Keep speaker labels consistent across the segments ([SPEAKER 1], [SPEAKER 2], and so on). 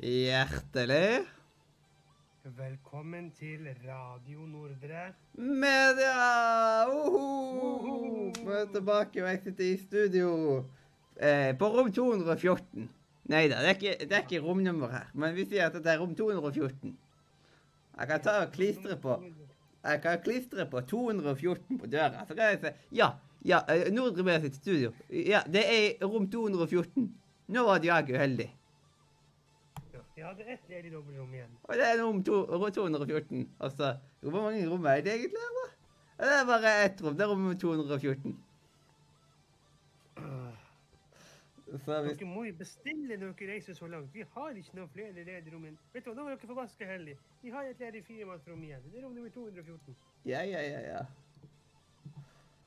[SPEAKER 1] Hjertelig
[SPEAKER 2] Velkommen til Radio Nordre.
[SPEAKER 1] media! Uhu! Vi er tilbake, og jeg sitter i studio eh, på rom 214. Nei da, det, det er ikke romnummer her, men vi sier at det er rom 214. Jeg kan ta og klistre på Jeg kan klistre på 214 på døra. Så kan jeg si ja, ja, eh, Nordre Media sitt studio. Ja, det er rom 214. Nå var jeg uheldig.
[SPEAKER 2] Jeg hadde ett ledig dobbeltrom igjen.
[SPEAKER 1] Og det er rom to, rom 214. Altså, hvor mange rom er det egentlig her, da? Det er bare ett rom. Det er rom 214. Så hvis
[SPEAKER 2] Dere må jo bestille når dere reiser så langt. Vi har ikke noen flere ledige rom. Vet du hva, nå var dere forbaska heldige. Vi har et ledig firemannsrom igjen. Det er rom nummer 214.
[SPEAKER 1] Ja, ja, ja, ja.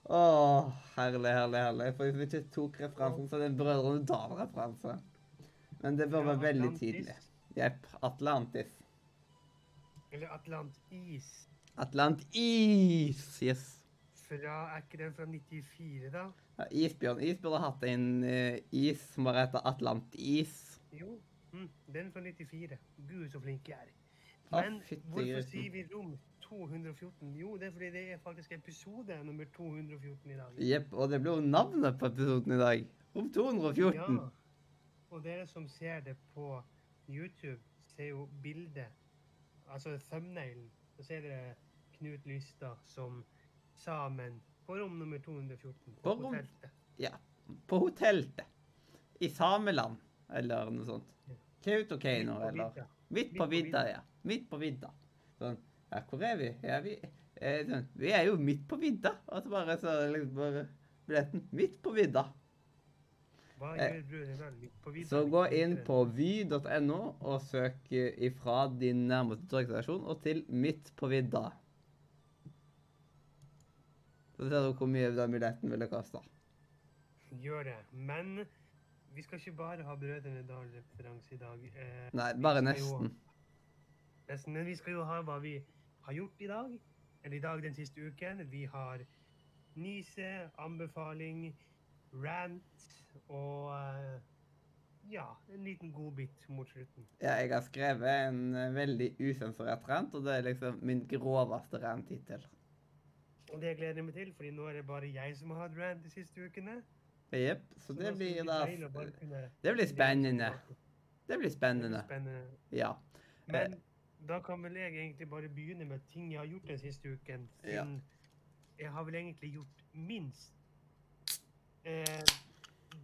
[SPEAKER 1] Åh, herlig, herlig, herlig. For hvis vi ikke tok referansen, så er det en Brødrene Dal-referanse. Men det bør være veldig
[SPEAKER 2] Atlantis.
[SPEAKER 1] Jepp. Atlantis.
[SPEAKER 2] Eller Atlantis.
[SPEAKER 1] Atlantis! Yes.
[SPEAKER 2] Fra, er ikke den fra 94, da?
[SPEAKER 1] Ja, isbjørn. Isbjørn burde hatt en uh, is som har heter Atlantis.
[SPEAKER 2] Jo, mm, den fra 94. Gud, så flink jeg er. Men
[SPEAKER 1] fytti
[SPEAKER 2] hvorfor sier vi rom 214? Jo, det er fordi det er faktisk episode nummer 214 i dag.
[SPEAKER 1] Jepp. Og det blir jo navnet på episoden i dag. Rom 214.
[SPEAKER 2] Ja. Og dere som ser det på YouTube, ser jo bildet, altså thumbnailen. Så ser dere Knut Lystad som sammen på rom nummer 214 på,
[SPEAKER 1] På
[SPEAKER 2] hotellet.
[SPEAKER 1] Ja. På hotellet. I Sameland, eller noe sånt.
[SPEAKER 2] Ja.
[SPEAKER 1] Kautokeino, eller. Midt på
[SPEAKER 2] Midt på
[SPEAKER 1] vidda,
[SPEAKER 2] vidda.
[SPEAKER 1] ja. Midt på vidda. Sånn. Ja, hvor er vi? Ja, vi, eh, sånn. vi er jo midt på vidda. Og så bare så liksom bare billetten midt på vidda.
[SPEAKER 2] Hva
[SPEAKER 1] Eh,
[SPEAKER 2] gjør brødre vel midt på vidda?
[SPEAKER 1] Så gå inn på vy.no og søk eh, ifra din nærmeste togstasjon og til Midt på vidda. Så ser du hvor mye den billetten ville kosta.
[SPEAKER 2] Gjør det. Men vi skal ikke bare ha Brødrene Dal-referanse i dag. Eh,
[SPEAKER 1] Nei, bare
[SPEAKER 2] nesten. jo-.
[SPEAKER 1] Nesten,
[SPEAKER 2] men vi skal jo ha hva vi har gjort i dag. Eller i dag den siste uken. Vi har Nise, anbefaling, rant og eh, ja, en liten godbit mot slutten.
[SPEAKER 1] Ja, jeg har skrevet en eh, veldig usensurert rant, og det er liksom min groveste rant hittil.
[SPEAKER 2] Og det gleder jeg meg til, fordi nå er det bare jeg som har hatt rant de siste ukene.
[SPEAKER 1] Jepp. Så
[SPEAKER 2] så,
[SPEAKER 1] det blir da Det blir spennende. Det blir spennende.
[SPEAKER 2] spennende.
[SPEAKER 1] Ja.
[SPEAKER 2] Men da kan vel jeg egentlig bare begynne med ting jeg har gjort den siste uken.
[SPEAKER 1] Ja.
[SPEAKER 2] Jeg har vel egentlig gjort minst. Eh,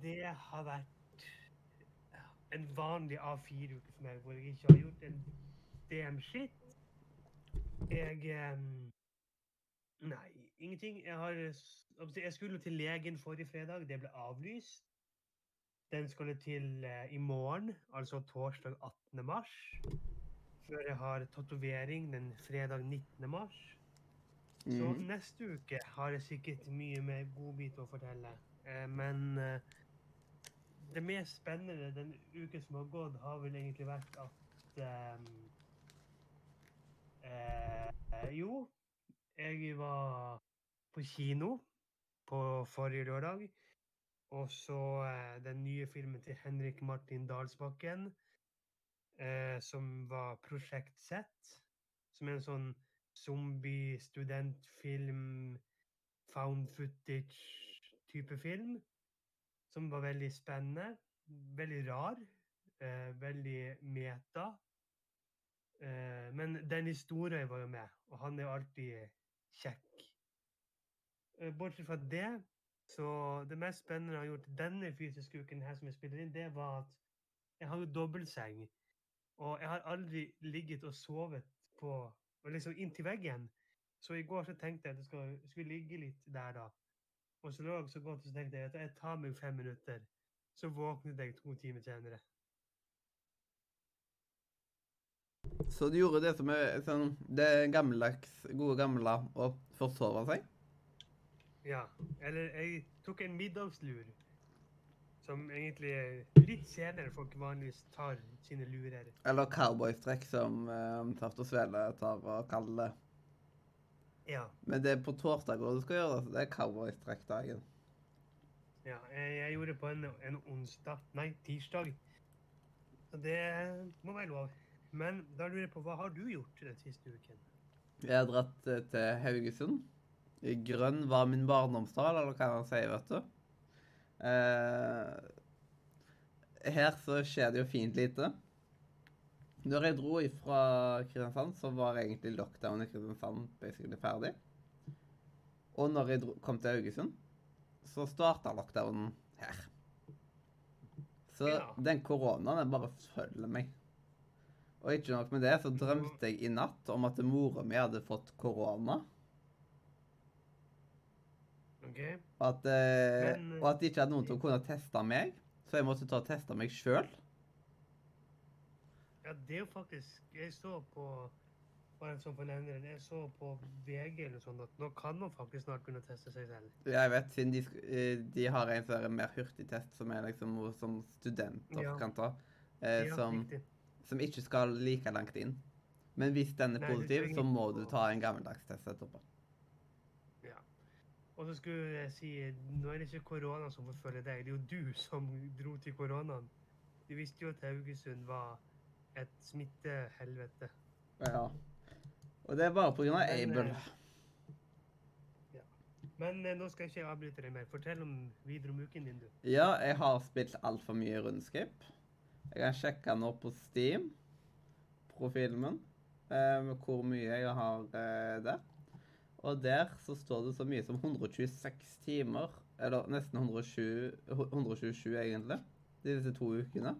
[SPEAKER 2] det har vært en vanlig A4-uke for meg, hvor jeg ikke har gjort en DM-skitt. Jeg um, Nei, ingenting. Jeg har Jeg skulle til legen forrige fredag. Det ble avlyst. Den skulle til uh, i morgen, altså torsdag 18. mars. Før jeg har tatovering den fredag 19. mars. Så
[SPEAKER 1] Mhm.
[SPEAKER 2] neste uke har jeg sikkert mye mer godbit å fortelle. Uh, men eh, det mest spennende den uken som har gått, har vel egentlig vært at um, eh, Jo, jeg var på kino på forrige lørdag. Og så eh, den nye filmen til Henrik Martin Dalsbakken, eh, som var Prosjekt Z. Som er en sånn zombie-studentfilm, found footage-type film. Som var veldig spennende. Veldig rar. Eh, veldig meta. Eh, men Denny Storøy var jo med, og han er jo alltid kjekk. Eh, bortsett fra det, så det mest spennende jeg har gjort denne fysiske uken her som jeg spiller inn, det var at jeg har jo dobbeltseng. Og jeg har aldri ligget og sovet på og liksom inntil veggen. Så i går så tenkte jeg at jeg skulle ligge litt der da. Og så lå jeg så godt, og tenkte jeg at jeg tar meg fem minutter. Så våknet jeg to timer senere.
[SPEAKER 1] Så du gjorde det som er sånn Det gammeldags, gode gamle å forsove seg?
[SPEAKER 2] Ja. Eller jeg tok en middagslur. Som egentlig er litt senere folk vanligvis tar sine lurer.
[SPEAKER 1] Eller cowboystrekk, som uh, Saft og Svele tar og kaller det.
[SPEAKER 2] Ja.
[SPEAKER 1] Men det er på torsdag du skal gjøre det, så det er cowboystrekkdagen.
[SPEAKER 2] ja jeg, jeg gjorde det på en, en onsdag Nei, tirsdag. Så det må være lov. Men da lurer jeg på, hva har du gjort den siste uken?
[SPEAKER 1] Jeg har dratt eh, til Haugesund. I Grønn var min barndomsdal, eller hva man sier, vet du. Eh, her så skjer det jo fint lite. Når jeg dro fra Kristiansand, så var egentlig lockdown i Kristiansand basically ferdig. Og når jeg dro, kom til Haugesund, så starta lockdownen her. Så
[SPEAKER 2] Ja.
[SPEAKER 1] den koronaen den bare følger meg. Og ikke nok med det, så drømte jeg i natt om at mora mi hadde fått korona.
[SPEAKER 2] Ok?
[SPEAKER 1] Og at, eh,
[SPEAKER 2] Men,
[SPEAKER 1] og at de ikke hadde noen til å kunne teste meg. Så jeg måtte ta og teste meg sjøl.
[SPEAKER 2] Ja, det er jo faktisk Jeg så på bare en sånn fornevner, jeg så på VG eller sånn at nå kan man faktisk snart kunne teste seg selv.
[SPEAKER 1] Jeg vet, siden de, eh, de har en sånn mer hurtigtest som er liksom som studenter
[SPEAKER 2] Ja.
[SPEAKER 1] kan ta. Eh,
[SPEAKER 2] Ja,
[SPEAKER 1] som,
[SPEAKER 2] riktig.
[SPEAKER 1] som ikke skal like langt inn. Men hvis den er
[SPEAKER 2] Nei,
[SPEAKER 1] positiv, så må du ta en gammeldags test etterpå.
[SPEAKER 2] Og så skulle jeg si, nå er det ikke korona som forfølger deg, det er jo du som dro til koronaen. Du visste jo at Haugesund var et smittehelvete.
[SPEAKER 1] Ja. Og det er bare pga. Able.
[SPEAKER 2] eh, Men eh, nå skal jeg ikke avbryte deg mer. Fortell om videre om uken din, du.
[SPEAKER 1] Ja, jeg har spilt altfor mye rundskip. Jeg har sjekka nå på Steam, profilen min, eh, hvor mye jeg har eh, der. Og der så står det så mye som 126 timer, eller nesten 120, 127 egentlig, de disse to ukene.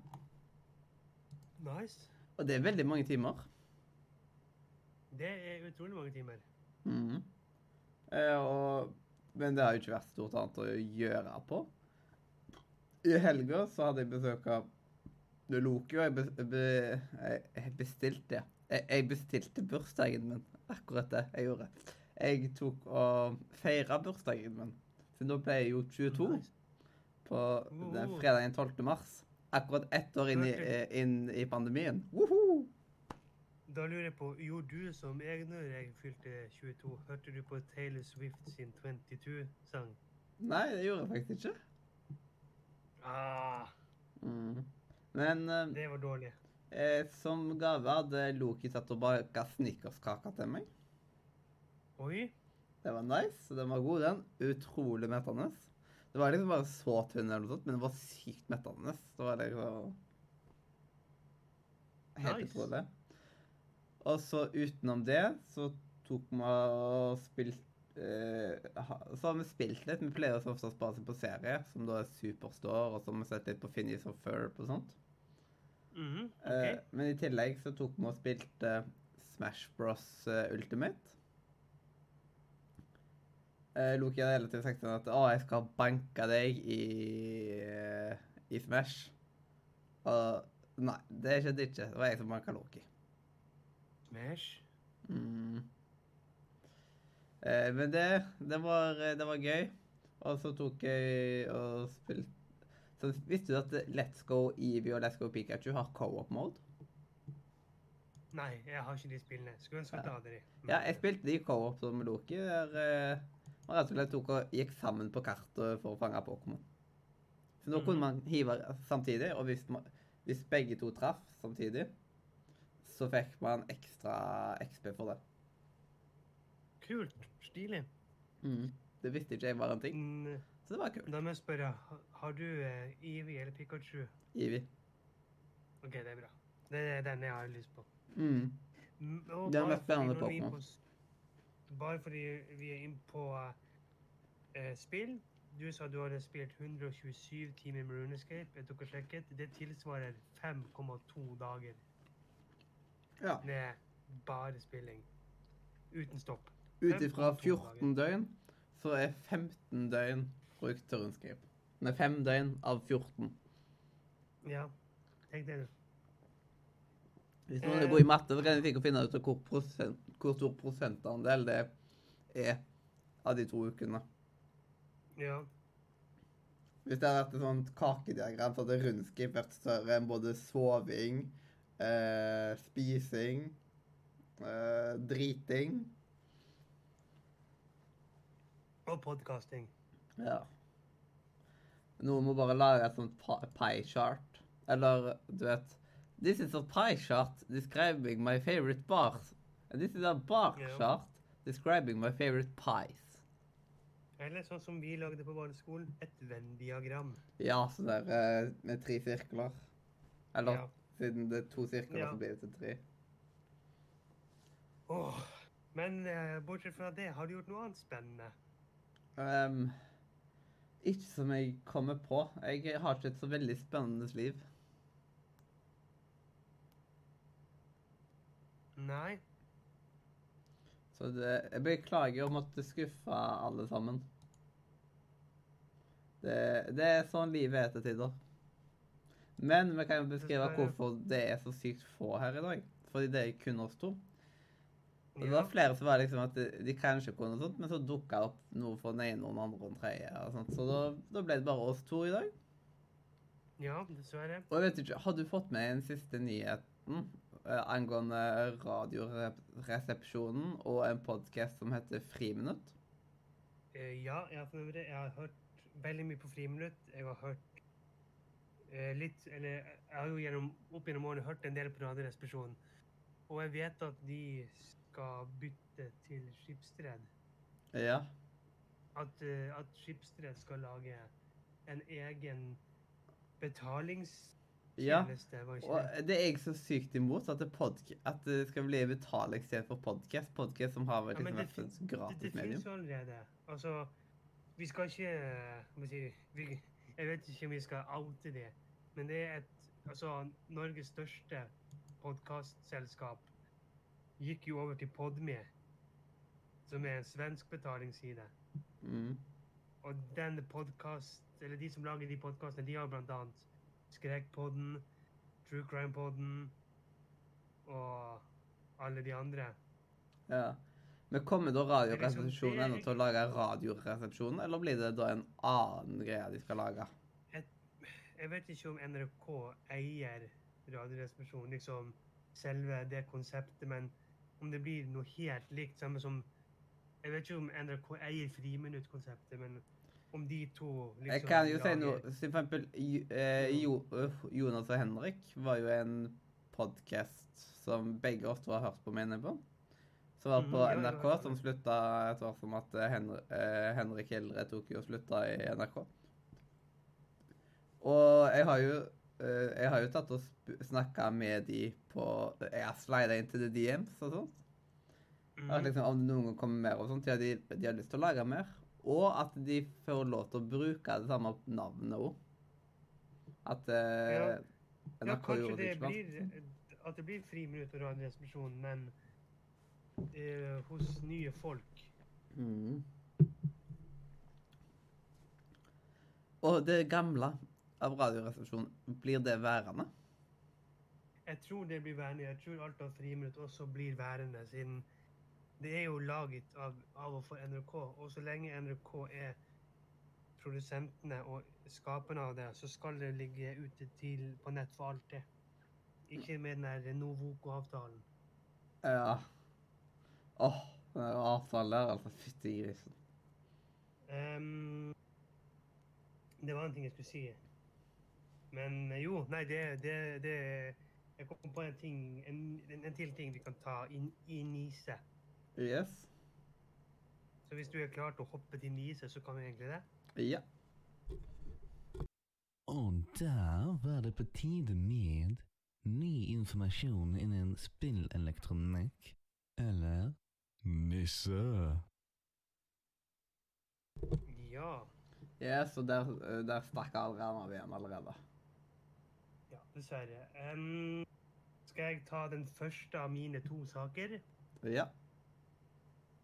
[SPEAKER 2] Nice.
[SPEAKER 1] Og det er veldig mange timer.
[SPEAKER 2] Det er utrolig mange timer.
[SPEAKER 1] Mm. Eh, og, men det har jo ikke vært stort annet å gjøre på. I helga så hadde jeg besøk av Loki, og jeg, be, be, jeg, bestilte jeg, jeg bestilte bursdagen min. Akkurat det jeg gjorde. Jeg tok og feira bursdagen min. Så nå ble jeg jo 22
[SPEAKER 2] Nice.
[SPEAKER 1] på den fredagen 12. mars. Akkurat ett år inn i, inn i pandemien. Woho!
[SPEAKER 2] Da lurer jeg på, gjorde du som jeg når jeg fylte 22? Hørte du på Taylor Swift sin 22-sang?
[SPEAKER 1] Nei, det gjorde jeg faktisk ikke.
[SPEAKER 2] Ah,
[SPEAKER 1] Mm. Men eh,
[SPEAKER 2] det var dårlig.
[SPEAKER 1] Eh, som gave hadde Loki satt og baka snickerskake til meg.
[SPEAKER 2] Oi,
[SPEAKER 1] Det var nice. Den var god, den. Utrolig mettende. Det var liksom bare så tynn, eller noe sånt, men det var sykt mettende. Det var liksom Helt
[SPEAKER 2] Nice.
[SPEAKER 1] utrolig. Og så utenom det så tok vi og spilte eh, Så har vi spilt litt. Vi pleier som oftest bare å se på serie, som da er Superstore, og så har vi sett litt på Finnies og Furp og sånt.
[SPEAKER 2] mhm,
[SPEAKER 1] Eh,
[SPEAKER 2] ok.
[SPEAKER 1] men i tillegg så tok vi og spilte Smash Bros eh, Ultimate. Eh, Loki hadde hele tiden sagt sånn at å, jeg skal banke deg i, eh, i Smash. Og nei, det skjedde ikke. Det var jeg som banka Loki.
[SPEAKER 2] Smash.
[SPEAKER 1] Mm. Eh, men det, det, var, det var gøy. Og så tok jeg og spilte Så visste du at Let's Go Eevee og Let's Go Pikachu har co-op mode?
[SPEAKER 2] Nei, jeg har ikke de spillene. Skulle ønske jeg hadde de. Men-
[SPEAKER 1] Ja, jeg spilte de co-op som Loki, der eh, man rett og slett tok og gikk sammen på kartet for å fange Pokémon. Så nå
[SPEAKER 2] mm.
[SPEAKER 1] kunne man hive samtidig, og hvis, man, hvis begge to traff samtidig, så fikk man ekstra XP for det.
[SPEAKER 2] Kult. Stilig.
[SPEAKER 1] Det visste ikke jeg var en ting,
[SPEAKER 2] Mm,
[SPEAKER 1] så det var kult.
[SPEAKER 2] Da må jeg spørre, har du eh, eller Pikachu?
[SPEAKER 1] Ivy.
[SPEAKER 2] Ok, det er bra. Det er den jeg har lyst på.
[SPEAKER 1] Mm.
[SPEAKER 2] Mm,
[SPEAKER 1] Det er den mest spennende Pokémon.
[SPEAKER 2] Bare fordi vi er inne på eh, spill. Du sa du hadde spilt 127 timer med Runescape. Jeg tok og sjekket. Det tilsvarer 5,2 dager
[SPEAKER 1] Ja.
[SPEAKER 2] med bare spilling. Uten stopp.
[SPEAKER 1] Ut ifra
[SPEAKER 2] 5,2
[SPEAKER 1] 14 døgn, så er 15 døgn brukt til Runescape. Med 5 døgn av 14.
[SPEAKER 2] Ja, tenk det, du.
[SPEAKER 1] Hvis noen er god i matte, så kan vi sikkert finne ut hvor, prosent, hvor stor prosentandel det er av de to ukene.
[SPEAKER 2] Ja.
[SPEAKER 1] Hvis det hadde vært et sånt kakediagram, så hadde rundskriv vært større enn både soving, eh, spising, eh, driting.
[SPEAKER 2] Og podcasting.
[SPEAKER 1] Ja. Noen må bare lage et sånt pie chart. Eller, du vet, This is a pie chart describing my favorite bars. And this is a bar
[SPEAKER 2] yeah.
[SPEAKER 1] chart describing my favorite pies.
[SPEAKER 2] Eller sånn som vi lagde på barneskolen, et Venn-diagram.
[SPEAKER 1] Ja, sånn der eh, med tre sirkler. Eller
[SPEAKER 2] Ja.
[SPEAKER 1] siden det er to sirkler,
[SPEAKER 2] Ja.
[SPEAKER 1] så blir det til tre.
[SPEAKER 2] Åh, men eh, bortsett fra det, har du gjort noe annet spennende?
[SPEAKER 1] Um, ikke som jeg kommer på. Jeg har ikke et så veldig spennende liv.
[SPEAKER 2] Nei?
[SPEAKER 1] Så det, jeg beklager å måtte skuffe alle sammen. Det, det er sånn livet er til tider. Men vi kan jo beskrive hvorfor det er så sykt få her i dag. Fordi det er kun oss to. Og det var flere som var liksom at de, de kanskje kunne og sånt, men så dukka opp noe for den ene og den andre og den tredje. og sånt. Så da, da ble det bare oss to i dag.
[SPEAKER 2] ja, dessverre.
[SPEAKER 1] Og jeg vet ikke, Har du fått med den siste nyheten angående Radioresepsjonen og en podkast som heter Friminutt?
[SPEAKER 2] Eh, ja, jeg har, jeg har hørt veldig mye på Friminutt. Jeg har hørt eh, litt Eller jeg har jo gjennom, opp gjennom årene hørt en del på Radioresepsjonen. Og jeg vet at de skal bytte til Skipstred.
[SPEAKER 1] Ja.
[SPEAKER 2] At, eh, at Skipsted skal lage en egen
[SPEAKER 1] Ja.
[SPEAKER 2] Det
[SPEAKER 1] Og
[SPEAKER 2] det?
[SPEAKER 1] det er jeg så sykt imot, at det, at det skal bli betalingssted for podkast. Podkast som har vært
[SPEAKER 2] Ja,
[SPEAKER 1] liksom
[SPEAKER 2] det
[SPEAKER 1] vært et
[SPEAKER 2] Det,
[SPEAKER 1] gratis
[SPEAKER 2] det
[SPEAKER 1] medium.
[SPEAKER 2] finnes jo allerede. Altså, vi skal ikke skal jeg, si, vi, jeg vet ikke om vi skal oute det, men det er et Altså, Norges største podkastselskap gikk jo over til Podme, som er en svensk betalingsside.
[SPEAKER 1] Mm.
[SPEAKER 2] Og den podcast, eller de som lager de podkastene, de har blant annet Skrekkpodden, True Crime-podden og alle de andre.
[SPEAKER 1] Ja. Men kommer da
[SPEAKER 2] liksom
[SPEAKER 1] Radioresepsjonen ennå til å lage Radioresepsjonen, eller blir det da en annen greie de skal lage?
[SPEAKER 2] Jeg vet ikke om NRK eier Radioresepsjonen, liksom selve det konseptet, men om det blir noe helt likt, samme som Jeg vet ikke om NRK eier Friminutt-konseptet, men om de to liksom
[SPEAKER 1] Jeg kan jo si noe For eksempel Jo- eh, jo, øh, Jonas og Henrik var jo en podkast som begge oss to har hørt på, mener jeg på. Som var på NRK,
[SPEAKER 2] ja.
[SPEAKER 1] som slutta etter hvert som at eh, Henri, eh, Henrik Hildre tok jo og slutta i NRK. Og jeg har jo eh, jeg har jo tatt og snakka med de på Jeg har slida inn til The DMs og sånt. Mm. Liksom, om det noen gang kommer mer og sånt, ja, de, de har lyst til å lage mer. Og at de får lov til å bruke det samme navnet òg. At eh,
[SPEAKER 2] Ja. Ja, kanskje
[SPEAKER 1] det
[SPEAKER 2] blir at det blir Friminutt og radioresepsjon, men eh, hos nye folk.
[SPEAKER 1] Mm. Og det gamle av Radioresepsjonen, blir det værende?
[SPEAKER 2] Jeg tror det blir værende. Jeg tror alt av friminutt også blir værende, siden det er jo laget av, av og for NRK. Og så lenge NRK er produsentene og skaperne av det, så skal det ligge ute til, på nett for alltid. Ikke med den der Novoco-avtalen.
[SPEAKER 1] Ja. Åh, den der avtalen der, altså. Fytti grisen.
[SPEAKER 2] Um, det var en ting jeg skulle si. Men jo, nei, det, det, det Jeg kom på en ting, en, en, en til ting vi kan ta inn i Nise.
[SPEAKER 1] Yes.
[SPEAKER 2] Så hvis du er klar til å hoppe til Nise, så kan vi egentlig det.
[SPEAKER 1] Ja.
[SPEAKER 3] Og der var det på tide med ny informasjon innen spillelektronikk. Eller Nisse.
[SPEAKER 2] Ja.
[SPEAKER 1] Yes, og der, eh, der stakk Adrian av igjen allerede.
[SPEAKER 2] Ja, dessverre. Um, skal jeg ta den første av mine to saker?
[SPEAKER 1] Ja.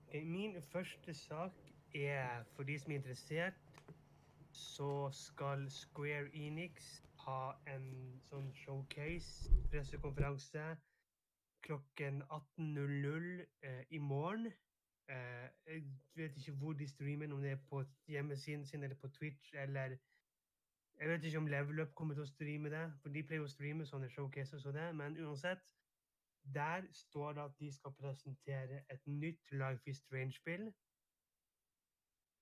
[SPEAKER 2] Ok, min første sak er for de som er interessert, så skal Square Enix ha en sånn showcase, pressekonferanse, klokken 18.00 eh, i morgen. Eh, jeg vet ikke hvor de streamer, om det er på hjemmesiden sin eller på Twitch eller Jeg vet ikke om Level Up kommer til å streame det, for de pleier å streame sånne showcases og det, men uansett. Der står det at de skal presentere et nytt Life is Strange-spill.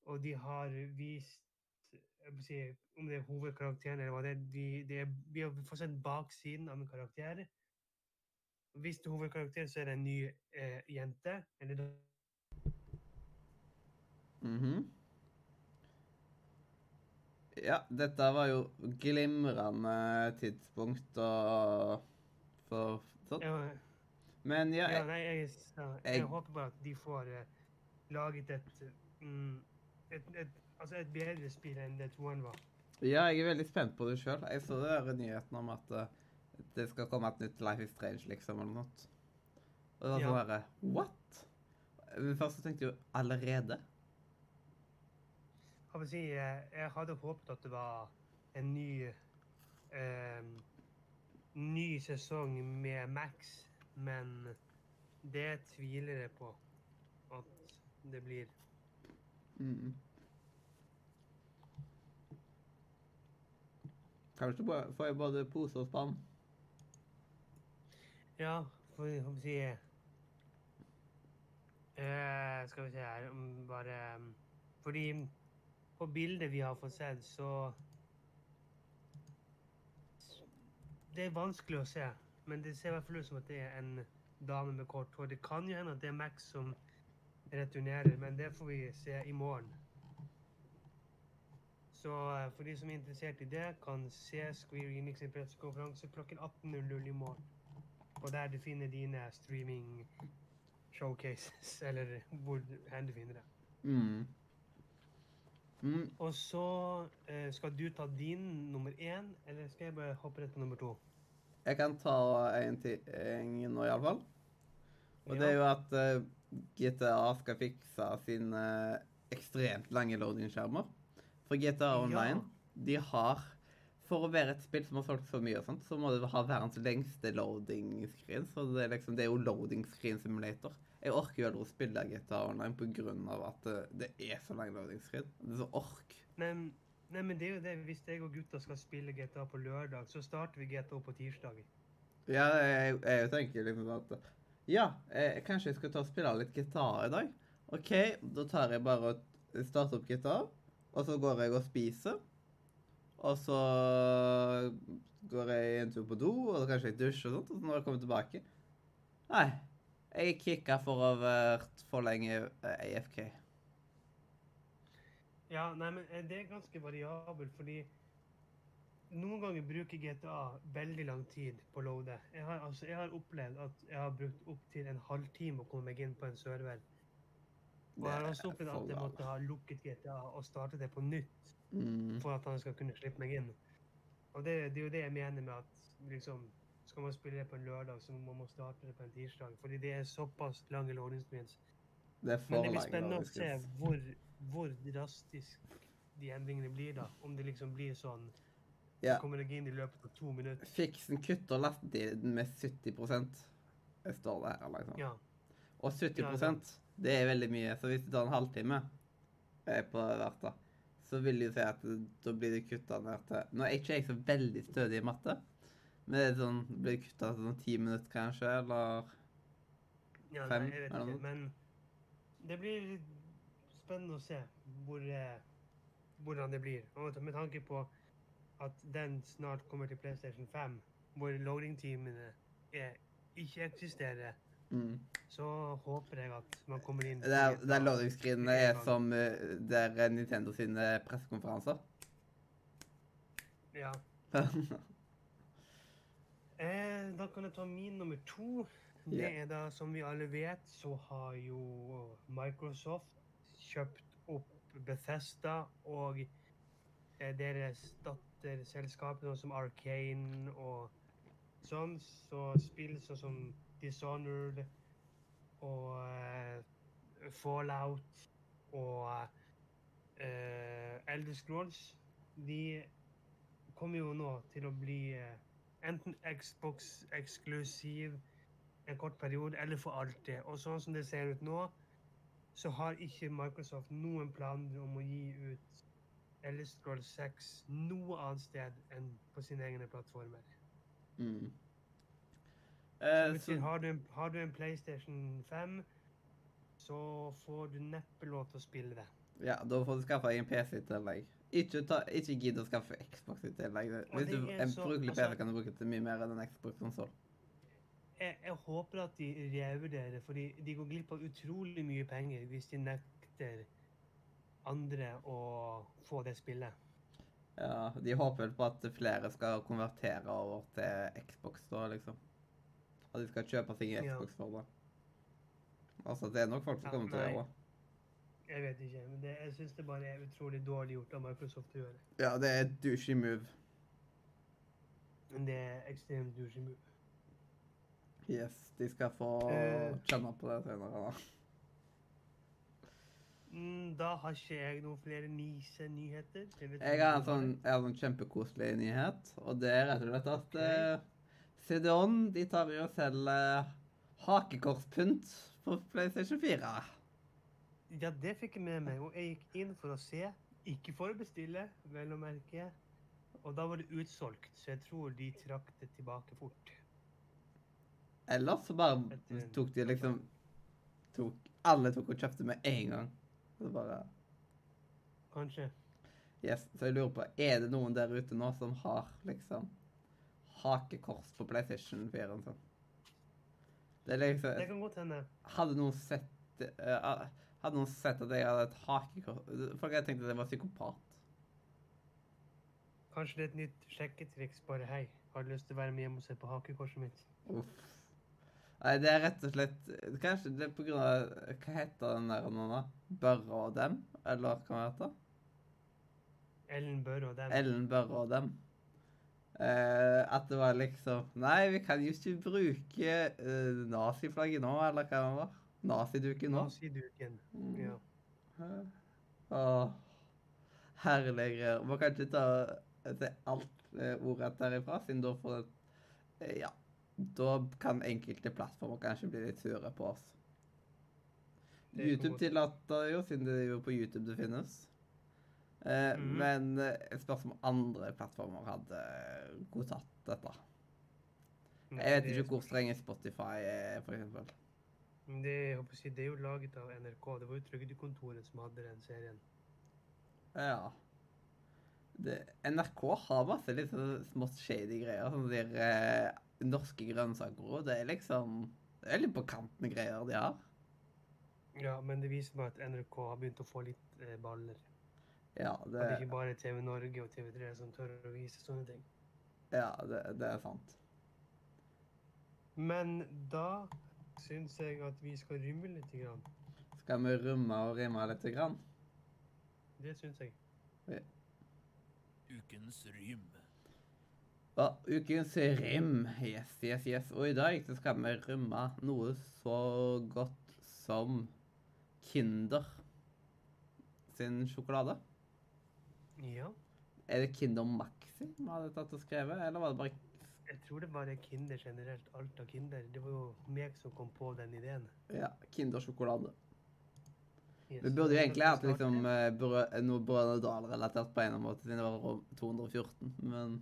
[SPEAKER 2] Og de har vist si, om det er hovedkarakteren eller hva det er, de, de er, vi har fått sett baksiden av en karakter. Hvis det er hovedkarakteren, så er det en ny eh, jente. Eller mm
[SPEAKER 1] -hmm. Ja, dette var jo glimrende tidspunkt å for sånn.
[SPEAKER 2] ja,
[SPEAKER 1] Men ja,
[SPEAKER 2] jeg, ja, jeg,
[SPEAKER 1] jeg-
[SPEAKER 2] håper bare at de får uh, laget et, um, et, et Altså et bedre spill enn det toeren var.
[SPEAKER 1] ja, jeg er veldig spent på det sjøl. Jeg så det der nyheten om at uh, det skal komme et nytt Life is Strange, liksom, eller noe. Og det var sånn derre What? Men først så tenkte jeg jo allerede.
[SPEAKER 2] Jeg vil si, eh, jeg hadde håpet at det var en ny um, ny sesong med Max, men det tviler jeg på at det blir.
[SPEAKER 1] Mm. Kanskje får jeg både pose og spann.
[SPEAKER 2] Ja, for å si eh, Skal vi se her Bare Fordi på bildet vi har fått sett, så Det er vanskelig å se, men det ser i hvert fall ut som at det er en dame med kort hår. Det kan jo hende at det er Max som returnerer, men det får vi se i morgen. Så eh, for de som er interessert i det, kan se Square Enix sin pressekonferanse klokken 18.00 i morgen. Og der du finner dine streaming showcases, eller hvor hen du finner det.
[SPEAKER 1] Mm. Mm.
[SPEAKER 2] Og så eh, skal du ta din nummer én, eller skal jeg bare hoppe rett på nummer to?
[SPEAKER 1] Jeg kan ta en ting nå, iallfall. Og det er jo at eh, GTA skal fikse sine ekstremt lange loading-skjermer. For GTA Online, de har For å være et spill som har solgt så mye, og sånt, så må det ha verdens lengste loading-screen. Så det er liksom, det er jo loading screen simulator. Jeg orker jo aldri å spille GTA Online pga. at det, det er så lang loading screen. Det er så ork.
[SPEAKER 2] Nei, nei, men det er jo det. Hvis jeg og gutta skal spille GTA på lørdag, så starter vi GTA på tirsdag.
[SPEAKER 1] Ja, jeg, jeg tenker liksom at Ja, jeg, kanskje jeg skal ta og spille litt gitar i dag. OK, da tar jeg bare og starter opp gitar, og så går jeg og spiser. Og så går jeg en tur på do, og så kanskje jeg dusjer og sånt, og så når jeg kommer tilbake Nei, jeg kicka for å ha vært for lenge AFK.
[SPEAKER 2] Ja, nei, men eh, det er ganske variabelt, fordi noen ganger bruker GTA veldig lang tid på å loade. Jeg har, altså, jeg har opplevd at jeg har brukt opptil en halvtime å komme meg inn på en server. Og jeg har også opplevd at jeg måtte ha lukket GTA og startet det på nytt
[SPEAKER 1] mm.
[SPEAKER 2] for at han skal kunne slippe meg inn. Og det, det er jo det jeg mener med at liksom, skal man spille det på en lørdag, så må man starte det på en tirsdag. Fordi det er såpass lange loading screens.
[SPEAKER 1] Det er
[SPEAKER 2] Men
[SPEAKER 1] for
[SPEAKER 2] det blir spennende å se hvor, hvor drastisk de endringene blir da. Om det liksom blir sånn
[SPEAKER 1] Ja.
[SPEAKER 2] Kommer deg inn i løpet av to minutter.
[SPEAKER 1] Fiksen kutter lastetiden med 70 Jeg står det her. liksom.
[SPEAKER 2] Ja.
[SPEAKER 1] Og 70
[SPEAKER 2] Ja, sant.
[SPEAKER 1] det er veldig mye. Så hvis du tar en halvtime eh, på hvert, da, så vil du si at da blir det kutta ned til Nå er ikke jeg så veldig stødig i matte, men det er sånn, blir det kutta til sånn ti minutter kanskje, eller
[SPEAKER 2] ja
[SPEAKER 1] Fem,
[SPEAKER 2] nei, jeg vet ikke. Men det blir spennende å se hvor, eh, hvordan det blir. Og med tanke på at den snart kommer til PlayStation 5, hvor loading-teamene er- ikke eksisterer,
[SPEAKER 1] mm.
[SPEAKER 2] så håper jeg at man kommer inn
[SPEAKER 1] Det er, det er er som der det er Nintendo sine pressekonferanser.
[SPEAKER 2] Ja. Eh, da kan jeg ta min nummer to. Det er da, som vi alle vet, så har jo Microsoft kjøpt opp Bethesda og eh, deres datterselskaper som Arcane og sånn. Så spill sånn som Dishonored og eh, Fallout og eh, Elder Scrolls, de kommer jo nå til å bli eh, enten Xbox eksklusiv en kort periode, eller for alltid. Og sånn som det ser ut nå, så har ikke Microsoft noen planer om å gi ut Elder Scrolls 6 noe annet sted enn på sine egne plattformer.
[SPEAKER 1] Mm.
[SPEAKER 2] Uh,
[SPEAKER 1] Eh,
[SPEAKER 2] betyr,
[SPEAKER 1] så,
[SPEAKER 2] har, du en, har du en PlayStation 5, så får du neppe lov til å spille det.
[SPEAKER 1] ja, da får du skaffe deg en PC i tillegg. ikke, ta, ikke gidd å skaffe Xbox i tillegg. Hvis du en
[SPEAKER 2] så-
[SPEAKER 1] brukelig
[SPEAKER 2] altså-
[SPEAKER 1] PC kan du bruke til mye mer enn en Xbox-konsoll.
[SPEAKER 2] Jeg, jeg håper at de revurderer, fordi de går glipp av utrolig mye penger hvis de nekter andre å få det spillet.
[SPEAKER 1] Ja, de håper vel på at flere skal konvertere over til Xbox da, liksom. At de skal kjøpe ting
[SPEAKER 2] i.
[SPEAKER 1] Xbox for det. Altså, det er nok folk som
[SPEAKER 2] Ja,
[SPEAKER 1] kommer til å gjøre det.
[SPEAKER 2] Jeg vet ikke, men det, jeg syns det bare er utrolig dårlig gjort av Microsoft å gjøre.
[SPEAKER 1] Ja, det er et douchey move.
[SPEAKER 2] Men det er ekstremt douchey move.
[SPEAKER 1] Yes, de skal få
[SPEAKER 2] Eh.
[SPEAKER 1] kjenne på det senere. da.
[SPEAKER 2] Mm, da har ikke jeg noen flere nisenyheter. Jeg
[SPEAKER 1] Jeg har en sånn, jeg har en sånn kjempekoselig nyhet, og det er rett og slett at
[SPEAKER 2] okay.
[SPEAKER 1] eh, CDON de tar jo og selger hakekorspynt på PlayStation 4.
[SPEAKER 2] Ja, det fikk jeg med meg, og jeg gikk inn for å se. Ikke for å bestille, vel å merke. Og da var det utsolgt, så jeg tror de trakk det tilbake fort.
[SPEAKER 1] Ellers så bare tok de liksom tok, Alle tok og kjøpte med en gang. Så bare
[SPEAKER 2] Kanskje.
[SPEAKER 1] Yes, så jeg lurer på, er det noen der ute nå som har liksom hakekors på PlayStation 4? Sånn? Det er
[SPEAKER 2] Det
[SPEAKER 1] liksom
[SPEAKER 2] kan godt hende.
[SPEAKER 1] Hadde noen sett uh, Hadde noen sett at jeg hadde et hakekors Folk hadde tenkt at jeg var psykopat.
[SPEAKER 2] Kanskje det er et nytt sjekketriks. Bare hei, har du lyst til å være med hjem og se på hakekorset mitt?
[SPEAKER 1] Uff. Nei, det er rett og slett Kanskje det er på grunn av Hva heter den der nå, da? Børre og dem? Eller hva det heter
[SPEAKER 2] Ellen Børre og dem.
[SPEAKER 1] Ellen Børre og dem. Eh, at det var liksom Nei, vi kan jo ikke bruke uh, naziflagget nå, eller hva det var. Naziduken nå.
[SPEAKER 2] Naziduken.
[SPEAKER 1] Mm.
[SPEAKER 2] Ja.
[SPEAKER 1] Eh, Åh, herlige greier. Man kan ikke ta til alt ordet ordrett derifra, siden da får det Ja. Da kan enkelte plattformer kanskje bli litt sure på oss. YouTube tillater jo, siden det er jo på YouTube det finnes. Eh,
[SPEAKER 2] mm.
[SPEAKER 1] Men eh, jeg spørs om andre plattformer hadde godtatt dette.
[SPEAKER 2] Nei,
[SPEAKER 1] Jeg vet ikke hvor strenge Spotify er, eksempel.
[SPEAKER 2] Det, si, det er jo laget av NRK. Det var jo Trygdekontoret som hadde den serien.
[SPEAKER 1] Ja. Det, NRK har masse litt små shady greier. Sånn der eh, norske grønnsaker òg. Det er liksom Det er litt på kanten greier de har.
[SPEAKER 2] Ja, men det viser meg at NRK har begynt å få litt eh, baller.
[SPEAKER 1] Ja,
[SPEAKER 2] At det er
[SPEAKER 1] det,
[SPEAKER 2] ikke bare TV Norge og TV3 som tør å vise sånne ting.
[SPEAKER 1] ja, det, det er sant.
[SPEAKER 2] Men da syns jeg at vi skal rømme litt. Grann.
[SPEAKER 1] Skal vi rømme og rimme litt? Grann?
[SPEAKER 2] Det syns jeg.
[SPEAKER 3] Ukens rym.
[SPEAKER 1] Ja, ukens rim. Yes, yes, yes. Og i dag så skal vi rømme noe så godt som Kinder sin sjokolade.
[SPEAKER 2] Ja.
[SPEAKER 1] Er det Kinder Maxi vi hadde tatt og skrevet, eller var det bare
[SPEAKER 2] Jeg tror det bare er Kinder generelt. Alt av Kinder. Det var jo meg som kom på den ideen.
[SPEAKER 1] ja, Kinder sjokolade?
[SPEAKER 2] Yes.
[SPEAKER 1] Vi burde jo egentlig hatt liksom, eh, noe Brødre Dal-relatert på en eller annen måte, siden det var 214, men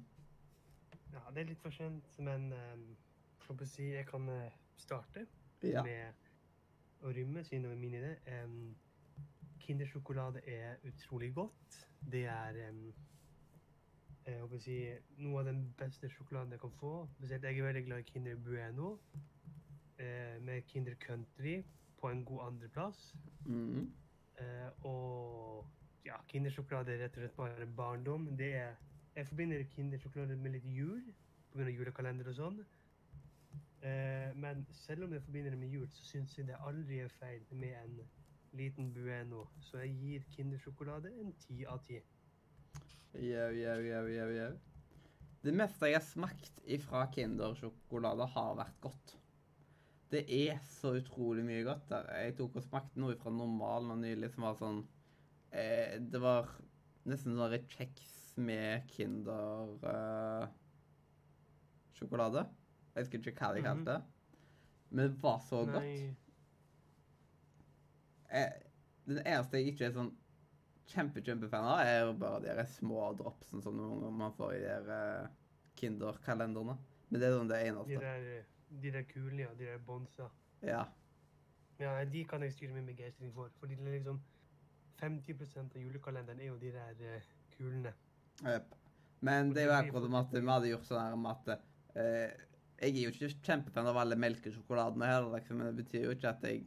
[SPEAKER 2] Ja, det er litt for sent, men um, jeg, si, jeg kan eh, starte
[SPEAKER 1] ja.
[SPEAKER 2] med å rymme, siden det var min idé. Um, Kindersjokolade er utrolig godt. Det er um, jeg håper å si, noe av den beste sjokoladen jeg kan få. Jeg er veldig glad i Kinder Bueno, eh, med Kinder Country på en god andreplass.
[SPEAKER 1] Mm.
[SPEAKER 2] Eh, og ja, Kindersjokolade er rett og slett bare barndom. Det er, jeg forbinder Kindersjokolade med litt jul, pga. julekalender og sånn. Eh, men selv om jeg forbinder det med jul, så syns jeg det aldri er feil med en liten Bueno. Så jeg gir Kindersjokolade en ti av ti.
[SPEAKER 1] Jau, jau, jau, jau, jau. Det meste jeg har smakt ifra Kinder-sjokolade, har vært godt. Det er så utrolig mye godt der. Jeg tok og smakte noe fra normalen og nylig som var sånn eh, Det var nesten sånn kjeks med Kinder-sjokolade. jeg husker ikke hva de
[SPEAKER 2] Mhm.
[SPEAKER 1] kalte det. Men det var så godt.
[SPEAKER 2] Nei,
[SPEAKER 1] Eh, den eneste jeg ikke er sånn kjempe-kjempefan av, er jo bare de der små dropsene som noen ganger man får i de der eh, Kinder-kalenderne. Men det er sånn det
[SPEAKER 2] de
[SPEAKER 1] eneste.
[SPEAKER 2] der, de der kulene, ja. De der bonsa.
[SPEAKER 1] Ja.
[SPEAKER 2] Ja, de kan jeg styre min begeistring for. Fordi det er liksom 50% av julekalenderen er jo de der eh, kulene.
[SPEAKER 1] Men det er jo akkurat at vi hadde gjort sånn her med at eh, Jeg er jo ikke kjempefan av alle melkesjokoladene heller, liksom, men det betyr jo ikke at jeg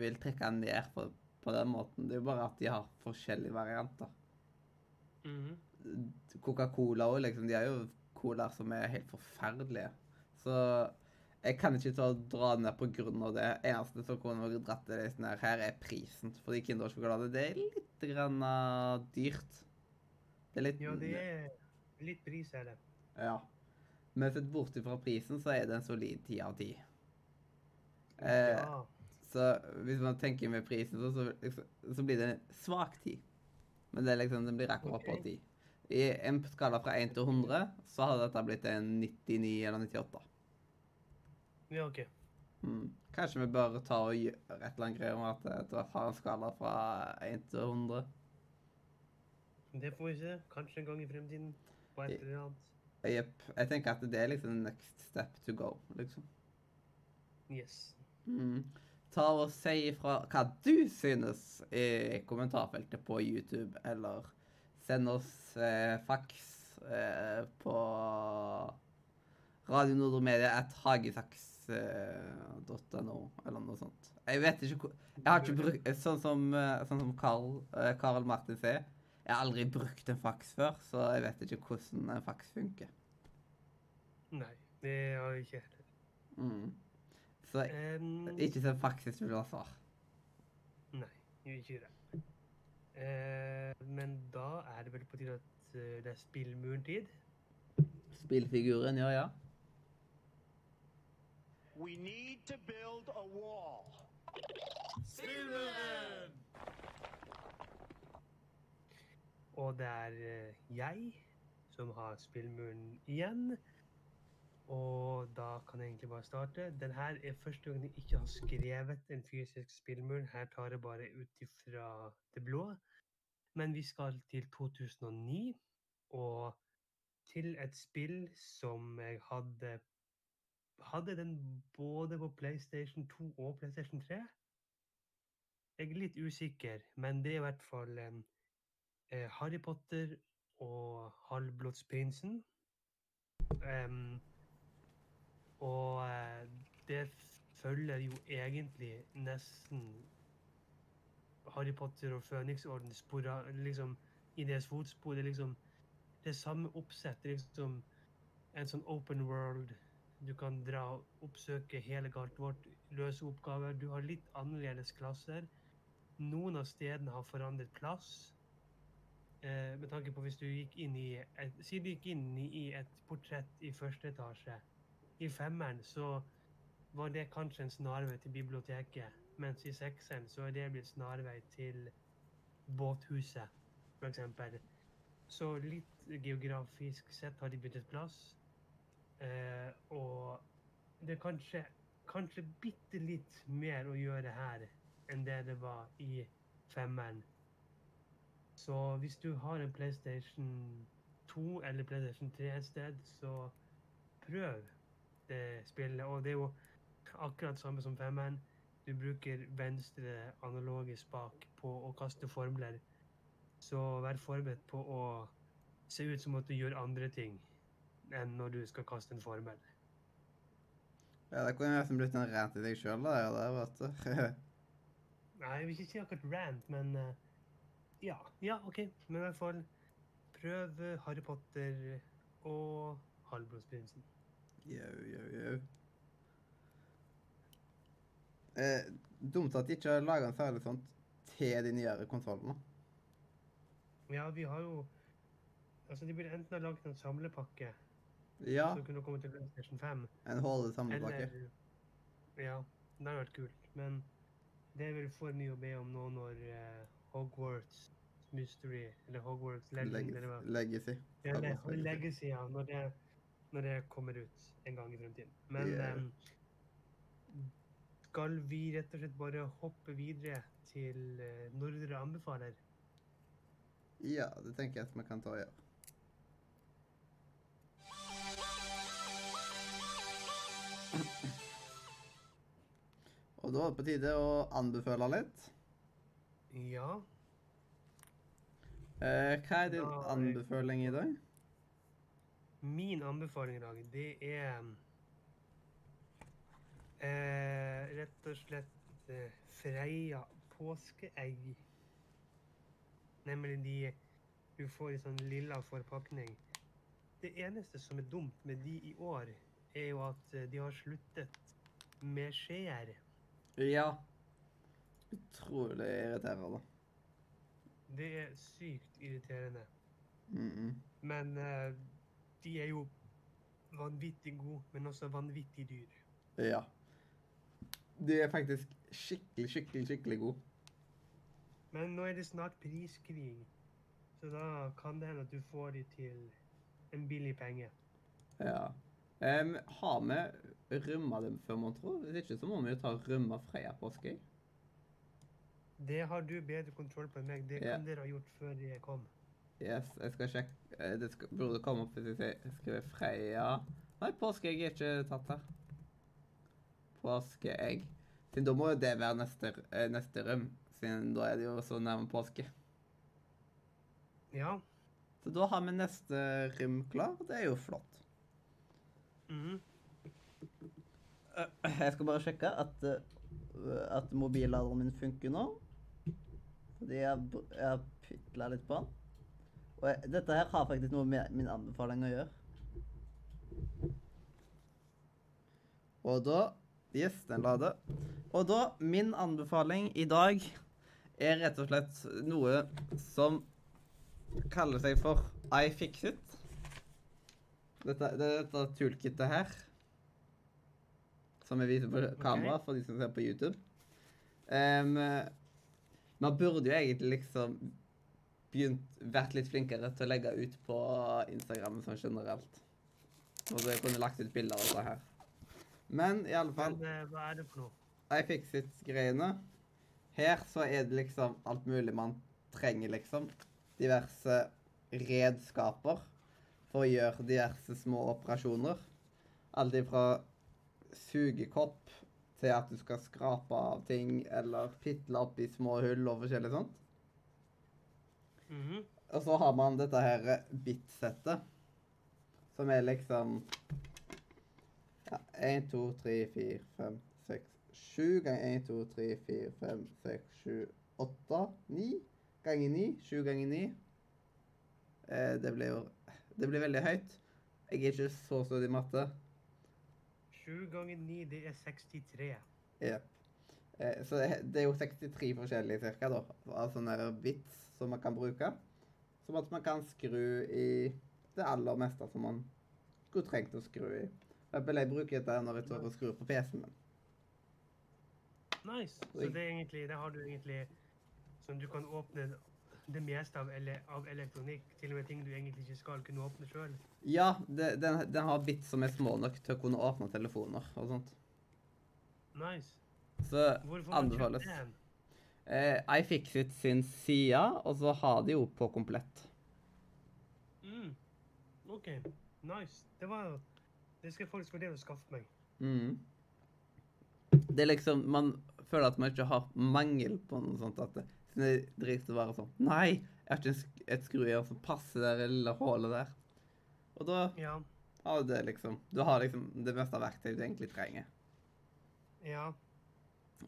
[SPEAKER 1] vil trekke ned på, på den måten. Det er jo bare at de har forskjellige varianter.
[SPEAKER 2] Mhm.
[SPEAKER 1] Coca-Cola òg, liksom. De har jo colaer som er helt forferdelige. Så jeg kan ikke ta og dra ned på grunn av det. Eneste som kunne dratt det litt her, her er prisen. Fordi Kindersjokolade, det er litt grann uh, dyrt. Det er litt
[SPEAKER 2] Ja, det er litt pris, er det.
[SPEAKER 1] Ja. Men sett bort fra prisen, så er det en solid ti av ti. Eh,
[SPEAKER 2] Ja.
[SPEAKER 1] Så hvis man tenker med prisen, så, så, liksom, så blir det en svak ti. Men det liksom, den blir akkurat på
[SPEAKER 2] Ok.
[SPEAKER 1] ti. I en skala fra 1 til 100 så hadde dette blitt en 99 eller 98.
[SPEAKER 2] ja, OK.
[SPEAKER 1] Mm. Kanskje vi bør ta og gjøre et eller annet greier om at det har en skala fra 1 til 100.
[SPEAKER 2] Det får vi se. Kanskje en gang i fremtiden. På et eller annet.
[SPEAKER 1] Jepp. Jeg tenker at det er liksom next step to go, liksom.
[SPEAKER 2] Yes.
[SPEAKER 1] Mm. Ta og Si ifra hva du synes i kommentarfeltet på YouTube, eller send oss eh, faks eh, på Radio Nordmedia at hagesaks.no, eller noe sånt. Jeg vet ikke hvor Jeg har ikke brukt Sånn som, eh, sånn som Carl, eh, Carl Martin sier. Jeg har aldri brukt en faks før, så jeg vet ikke hvordan en faks funker.
[SPEAKER 2] Nei, det har jeg ikke heller.
[SPEAKER 1] Mm. Så
[SPEAKER 2] um,
[SPEAKER 1] ikke send faks hvis du vil ha svar.
[SPEAKER 2] Nei, jeg ikke det. Uh, men da er det vel på tide at eh, det er spillmuren-tid.
[SPEAKER 1] Spillfiguren, ja ja.
[SPEAKER 4] We need to build a wall.
[SPEAKER 2] Og det er eh, jeg som har spillmuren igjen. Og da kan jeg egentlig bare starte. Den her er første gang jeg ikke har skrevet en fysisk spillmur. Her tar jeg bare ut ifra det blå. Men vi skal til 2009 og til et spill som jeg hadde Hadde den både på PlayStation 2 og PlayStation 3? Jeg er litt usikker, men det er i hvert fall em, eh, Harry Potter og Halvblodsprinsen. Um, og eh, det følger jo egentlig nesten Harry Potter og Føniksorden spora liksom i deres fotspor. Det er liksom det samme oppsett. det er Liksom en sånn open world. Du kan dra og oppsøke hele kartet vårt, løse oppgaver. Du har litt annerledes klasser. Noen av stedene har forandret plass. Eh, med tanke på hvis du gikk inn i et, Si du gikk inn i, et portrett i første etasje. I femmeren så var det kanskje en snarvei til biblioteket. Mens i sekseren så er det blitt snarvei til båthuset, f.eks. Så litt geografisk sett har de byttet plass. Eh, og det er kanskje, kanskje bitte litt mer å gjøre her enn det det var i femmeren. Så hvis du har en PlayStation 2 eller PlayStation 3 et sted, så prøv det spillet. Og det er jo akkurat samme som femmeren. Du bruker venstre analoge spak på å kaste formler. Så vær forberedt på å se ut som at du gjør andre ting enn når du skal kaste en formel.
[SPEAKER 1] Ja, Det kunne nesten blitt en rant i deg sjøl, det, vet du.
[SPEAKER 2] Nei, jeg vil ikke si akkurat rant, men eh, ja. Ja, OK. Men i hvert fall prøv Harry Potter og Halvblodsprinsen.
[SPEAKER 1] Jau, jau, jau. Eh, dumt at de ikke har laga en særlig sånt til de nyere kontrollene.
[SPEAKER 2] Ja, vi har jo Altså, de burde enten ha laget en samlepakke
[SPEAKER 1] Ja,
[SPEAKER 2] som kunne komme til PlayStation 5,
[SPEAKER 1] en HD samlepakke.
[SPEAKER 2] eller Ja, det hadde vært kult. Men det er vel for mye å be om nå når eh, Hogwarts Mystery, eller Hogwarts Legend, eller hva
[SPEAKER 1] Legacy.
[SPEAKER 2] Ja, det,
[SPEAKER 1] Legacy.
[SPEAKER 2] Legacy, ja. Når det, når det kommer ut en gang i fremtiden. Men
[SPEAKER 1] yeah.
[SPEAKER 2] um, skal vi rett og slett bare hoppe videre til uh, Nordre anbefaler?
[SPEAKER 1] Ja, det tenker jeg at vi kan ta og gjøre. Og da er det på tide å anbefale litt.
[SPEAKER 2] Ja.
[SPEAKER 1] Eh, hva er din
[SPEAKER 2] Da
[SPEAKER 1] anbefaling i dag?
[SPEAKER 2] Min anbefaling i dag, det er eh, rett og slett eh, Freia påskeegg. Nemlig de du får i sånn lilla forpakning. Det eneste som er dumt med de i år, er jo at eh, de har sluttet med skjeer.
[SPEAKER 1] Ja. Utrolig irriterende.
[SPEAKER 2] Det er sykt irriterende.
[SPEAKER 1] Mm -mm.
[SPEAKER 2] Men uh, de er jo vanvittig gode, men også vanvittig dyr.
[SPEAKER 1] Ja. De er faktisk skikkelig, skikkelig, skikkelig gode.
[SPEAKER 2] Men nå er det snart priskrig, så da kan det hende at du får de til en billig penge.
[SPEAKER 1] Ja. Um, har vi rømma dem før, mon tro? Hvis ikke, så må vi jo ta rømma Freia påskeegg.
[SPEAKER 2] Det har du bedre kontroll på enn meg. Det kan dere ha gjort før jeg kom.
[SPEAKER 1] Yes, jeg skal sjekke. Eh, Det skal, burde komme opp hvis jeg skriver Freia Nei, påskeegg er ikke tatt her. Påskeegg. Siden da må jo det være neste, eh, neste rom, siden da er det jo så nærme påske.
[SPEAKER 2] Ja.
[SPEAKER 1] Så da har vi neste rym klar. Det er jo flott.
[SPEAKER 2] mhm.
[SPEAKER 1] Eh, Jeg skal bare sjekke at, at mobilladeren min funker nå. Fordi jeg, jeg har pytla litt på den. Og jeg, dette her har faktisk noe med min anbefaling å gjøre. Og da Yes, den lader. Og da, min anbefaling i dag er rett og slett noe som kaller seg for iFixit. Dette, det er dette toolkittet her. Som jeg viser på kamera for de som ser på YouTube. Em, man burde jo egentlig liksom begynt, vært litt flinkere til å legge ut på Instagram sånn generelt. Og så jeg kunne lagt ut bilder av det her. Men i alle fall
[SPEAKER 2] Men eh, hva er det for noe?
[SPEAKER 1] iFixit-greiene. Her så er det liksom alt mulig man trenger, liksom. Diverse redskaper for å gjøre diverse små operasjoner. Alt ifra sugekopp til at du skal skrape av ting eller pitle opp i små hull og forskjellig sånt.
[SPEAKER 2] Mhm.
[SPEAKER 1] Og så har man dette her bitsettet, som er liksom ja, 1, 2, 3, 4, 5, 6, 7 ganger 1, 2, 3, 4, 5, 6, 7, 8, 9 ganger 9, 7 ganger 9. Eh, det blir jo Det blir veldig høyt. Jeg er ikke så stødig i matte.
[SPEAKER 2] Sju ganger 9, det er 63.
[SPEAKER 1] Ja. Eh, så det, det er jo 63 forskjellige cirka, da, av sånne bits som man kan bruke. Som at man kan skru i det aller meste som man skulle trengt å skru i. For eksempel, Jeg bruker dette når jeg tør å skru på PC-en min.
[SPEAKER 2] Nice. Så det egentlig, det har du egentlig Som du kan åpne det meste av, ele av elektronikk. Til og med ting du egentlig ikke skal kunne åpne sjøl.
[SPEAKER 1] Ja, det, den, den har bits som er små nok til å kunne åpne telefoner og sånt.
[SPEAKER 2] Nice.
[SPEAKER 1] Så anbefales. Eh, iFixit sin side, og så har de jo på komplett.
[SPEAKER 2] Mm. OK. Nice. Det var Det skal folk skulle vurdere å skaffe meg.
[SPEAKER 1] Mm. Det er liksom Man føler at man ikke har mangel på noe sånt. At det, det dritt å være sånn Nei, jeg har ikke et skrujern som passer det lille hullet der. Og da
[SPEAKER 2] Ja.
[SPEAKER 1] har du det liksom Du har liksom det meste av verktøyet du egentlig trenger.
[SPEAKER 2] Ja.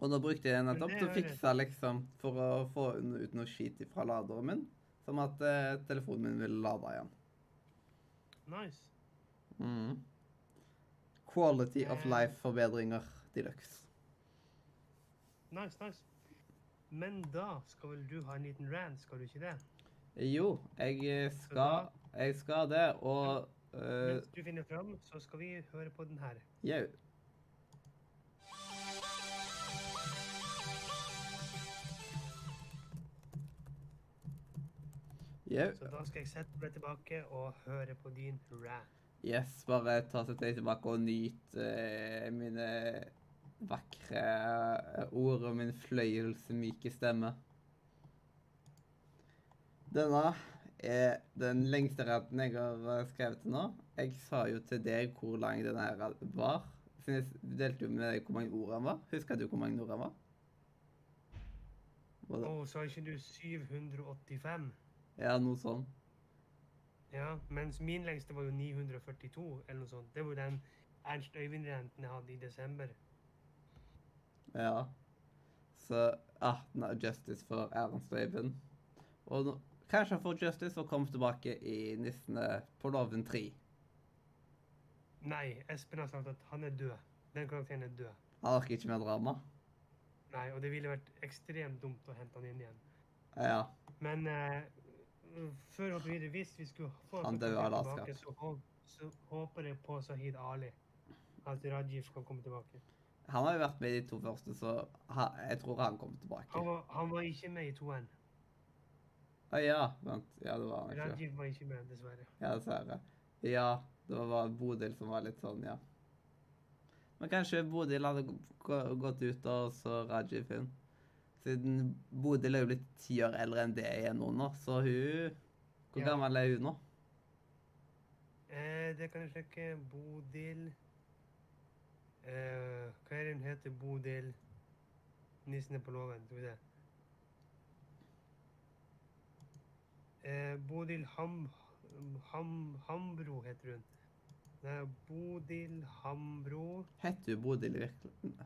[SPEAKER 1] Og nå brukte jeg nettopp til å fikse liksom for å få ut noe skit fra laderen min. Som at eh, telefonen min ville lade igjen.
[SPEAKER 2] Nice.
[SPEAKER 1] Mm. Quality of
[SPEAKER 2] Eh.
[SPEAKER 1] life-forbedringer de luxe.
[SPEAKER 2] Nice, nice. Men da skal vel du ha en liten rant, skal du ikke det?
[SPEAKER 1] Jo, jeg eh, skal, jeg skal det, og uh,
[SPEAKER 2] Mens du finner fram, så skal vi høre på den her.
[SPEAKER 1] Jau. Yeah.
[SPEAKER 2] Så da skal jeg sette meg tilbake og høre på din rant.
[SPEAKER 1] Yes, bare ta seg til tilbake og nyte uh, mine vakre eh, ord og min fløyelsmyke stemme. Denne er den lengste ranten jeg har eh, skrevet til nå. Jeg sa jo til deg hvor lang denne her var. Jeg delte jo med deg hvor mange ord den var. Husker du hvor mange ord den? Var
[SPEAKER 2] Å,
[SPEAKER 1] oh,
[SPEAKER 2] sa ikke du 785?
[SPEAKER 1] Ja, noe sånn.
[SPEAKER 2] Ja, mens min lengste var jo 942, eller noe sånt. Det var jo den Ernst Øyvind-renten jeg hadde i desember.
[SPEAKER 1] Ja. Så ah, no, Justice for Ernst Øyvind. Og no, kanskje han får Justice og kommer tilbake i Nissene på Loven 3.
[SPEAKER 2] Nei, Espen har sagt at han er død. Den karakteren er død.
[SPEAKER 1] Han orker ikke mer drama.
[SPEAKER 2] Nei, og det ville vært ekstremt dumt å hente han inn igjen.
[SPEAKER 1] Ja.
[SPEAKER 2] Men eh, før og videre, hvis vi skulle få
[SPEAKER 1] Han døde av
[SPEAKER 2] tilbake,
[SPEAKER 1] latskap.
[SPEAKER 2] så, så håper jeg på Sahid Ali. At Rajiv kan komme tilbake.
[SPEAKER 1] Han har jo vært med i de to første, så ha, jeg tror han kommer tilbake.
[SPEAKER 2] Han var, han var ikke med i toeren.
[SPEAKER 1] Å ja, vent. Ja, det var han ikke.
[SPEAKER 2] Rajiv var ikke med, dessverre.
[SPEAKER 1] Ja, dessverre. Ja, det var Bodil som var litt sånn, ja. Men kanskje Bodil hadde gått ut, og så Rajiv inn. Siden Bodil er jo blitt ti år eldre enn det er nå, nå, så hun Hvor
[SPEAKER 2] Ja.
[SPEAKER 1] gammel er hun nå?
[SPEAKER 2] Eh, det kan jeg sjekke. Bodil eh, Hva er det hun heter? Bodil Nissen er på låven. Skal vi se. Eh, Bodil Ham, Ham, Hambro heter hun. Nei, Bodil Hambro
[SPEAKER 1] Heter hun Bodil i virkeligheten?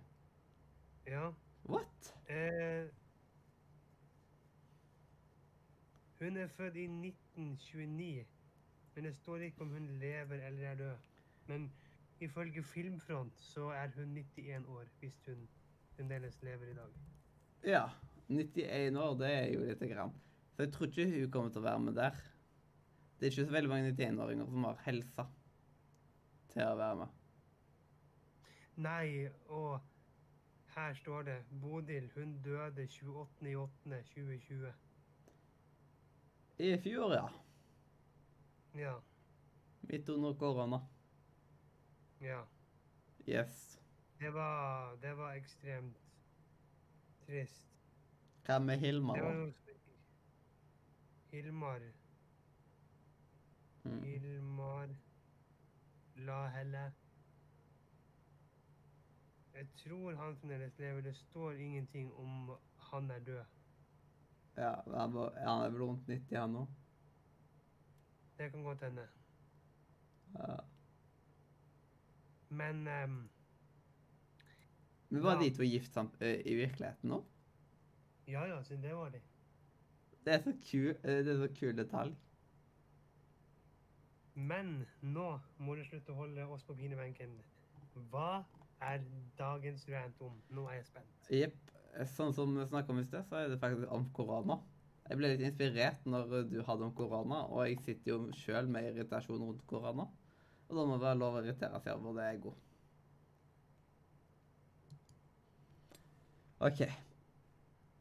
[SPEAKER 2] Ja.
[SPEAKER 1] What?
[SPEAKER 2] Eh, hun er født i 1929, men det står ikke om hun lever eller er død. Men ifølge Filmfront så er hun 91 år, hvis hun fremdeles lever i dag.
[SPEAKER 1] Ja. 91 år, det er jo lite grann. Så jeg tror ikke hun kommer til å være med der. Det er ikke så veldig mange 91-åringer som har helsa til å være med.
[SPEAKER 2] Nei, og her står det Bodil, hun døde 28.8.2020.
[SPEAKER 1] I fjor, ja.
[SPEAKER 2] Ja,
[SPEAKER 1] Midt under korona.
[SPEAKER 2] Ja.
[SPEAKER 1] Yes.
[SPEAKER 2] Det var, det var ekstremt trist.
[SPEAKER 1] Hva med Hilmar?
[SPEAKER 2] Det var Hilmar
[SPEAKER 1] Mm.
[SPEAKER 2] Hilmar La helle Jeg tror han fremdeles lever. Det står ingenting om han er død.
[SPEAKER 1] Ja, han, var, han er vel rundt 90 han nå?
[SPEAKER 2] Det kan godt hende.
[SPEAKER 1] Ja.
[SPEAKER 2] Men um,
[SPEAKER 1] Men var
[SPEAKER 2] Ja.
[SPEAKER 1] de to gift sammen i virkeligheten nå?
[SPEAKER 2] ja, ja, siden det var de.
[SPEAKER 1] Det er så kul, det er så kul detalj.
[SPEAKER 2] Men nå må du slutte å holde oss på pinebenken. Hva er dagens rant om? Nå er jeg spent.
[SPEAKER 1] Jepp. Sånn som vi snakket om i sted, så er det faktisk om korona. Jeg ble litt inspirert når du hadde om korona, og jeg sitter jo sjøl med irritasjon rundt korona. Og da må det være lov å irritere seg over det god. OK.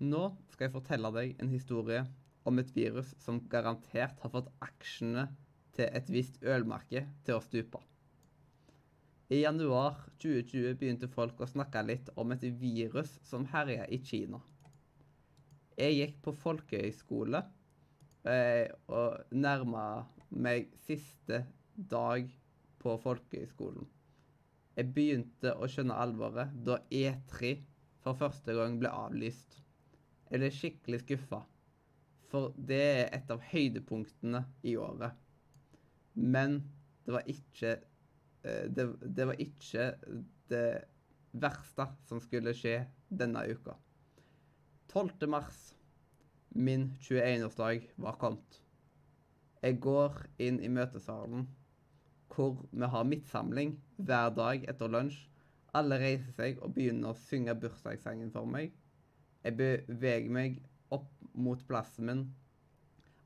[SPEAKER 1] Nå skal jeg fortelle deg en historie om et virus som garantert har fått aksjene til et visst ølmerke til å stupe. I januar 2020 begynte folk å snakke litt om et virus som herja i Kina. Jeg gikk på folkehøyskole eh, og nærma meg siste dag på folkehøyskolen. Jeg begynte å skjønne alvoret da E3 for første gang ble avlyst. Jeg ble skikkelig skuffa, for det er et av høydepunktene i året. Men det var ikke eh, det, det var ikke det verste som skulle skje denne uka. 12. mars, min 21-årsdag, var kommet. Jeg går inn i møtesalen, hvor vi har midtsamling hver dag etter lunsj. Alle reiser seg og begynner å synge bursdagssangen for meg. Jeg beveger meg opp mot plassen min.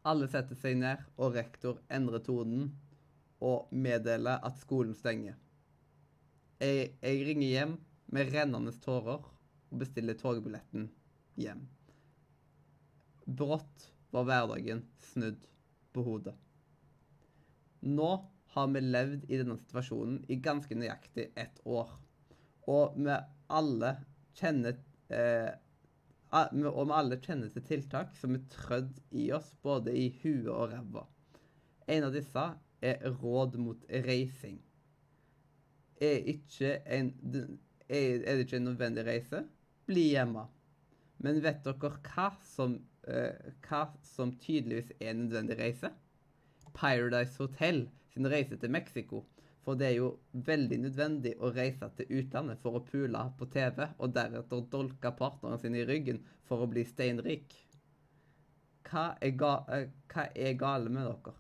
[SPEAKER 1] Alle setter seg ned, og rektor endrer tonen og meddeler at skolen stenger. Jeg, jeg ringer hjem med rennende tårer og bestiller togbilletten hjem. Brått var hverdagen snudd på hodet. Nå har vi levd i denne situasjonen i ganske nøyaktig ett år. Og vi alle kjenner eh, Og vi alle kjenner til tiltak som er trødd i oss, både i huet og ræva. En av disse er råd mot reising. Er, en, er, er det ikke en nødvendig reise? Bli hjemme. Men vet dere hva som eh, hva som tydeligvis er en nødvendig reise? Paradise Hotel sin reise til Mexico. For det er jo veldig nødvendig å reise til utlandet for å pule på TV, og deretter dolke partneren sin i ryggen for å bli steinrik. Hva er, ga eh, hva er gale med dere?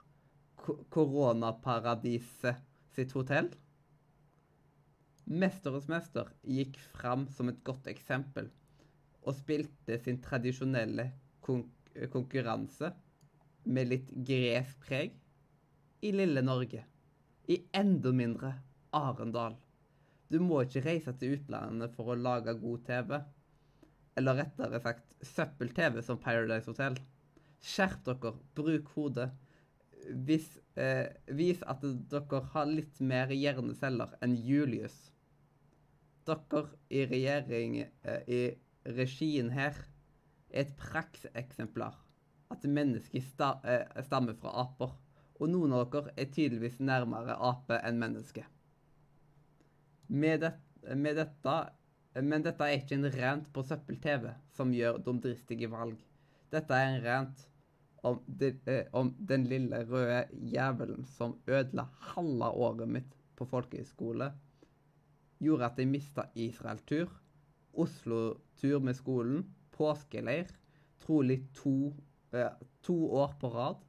[SPEAKER 1] Ko- Koronaparadiset sitt hotell? Mesterens mester gikk fram som et godt eksempel og spilte sin tradisjonelle kon konkurranse med litt gresk preg i lille Norge. I enda mindre Arendal. Du må ikke reise til utlandet for å lage god TV. Eller rettere sagt søppel-TV som Paradise Hotel. Skjerp dere, bruk hodet. Vis, eh, vis at dere har litt mer hjerneceller enn Julius. Dere i regjering, eh, i regien her, er et prakseksemplar. At mennesker sta, eh, stammer fra aper. Og noen av dere er tydeligvis nærmere ape enn menneske. Med, det, med dette Men dette er ikke en rant på søppel-TV som gjør dumdristige valg. Dette er en rant om, de, eh, om den lille røde jævelen som ødela halve året mitt på folkehøyskole. Gjorde at jeg mista Israel-tur, Oslo-tur med skolen, påskeleir, trolig to, eh, to år på rad.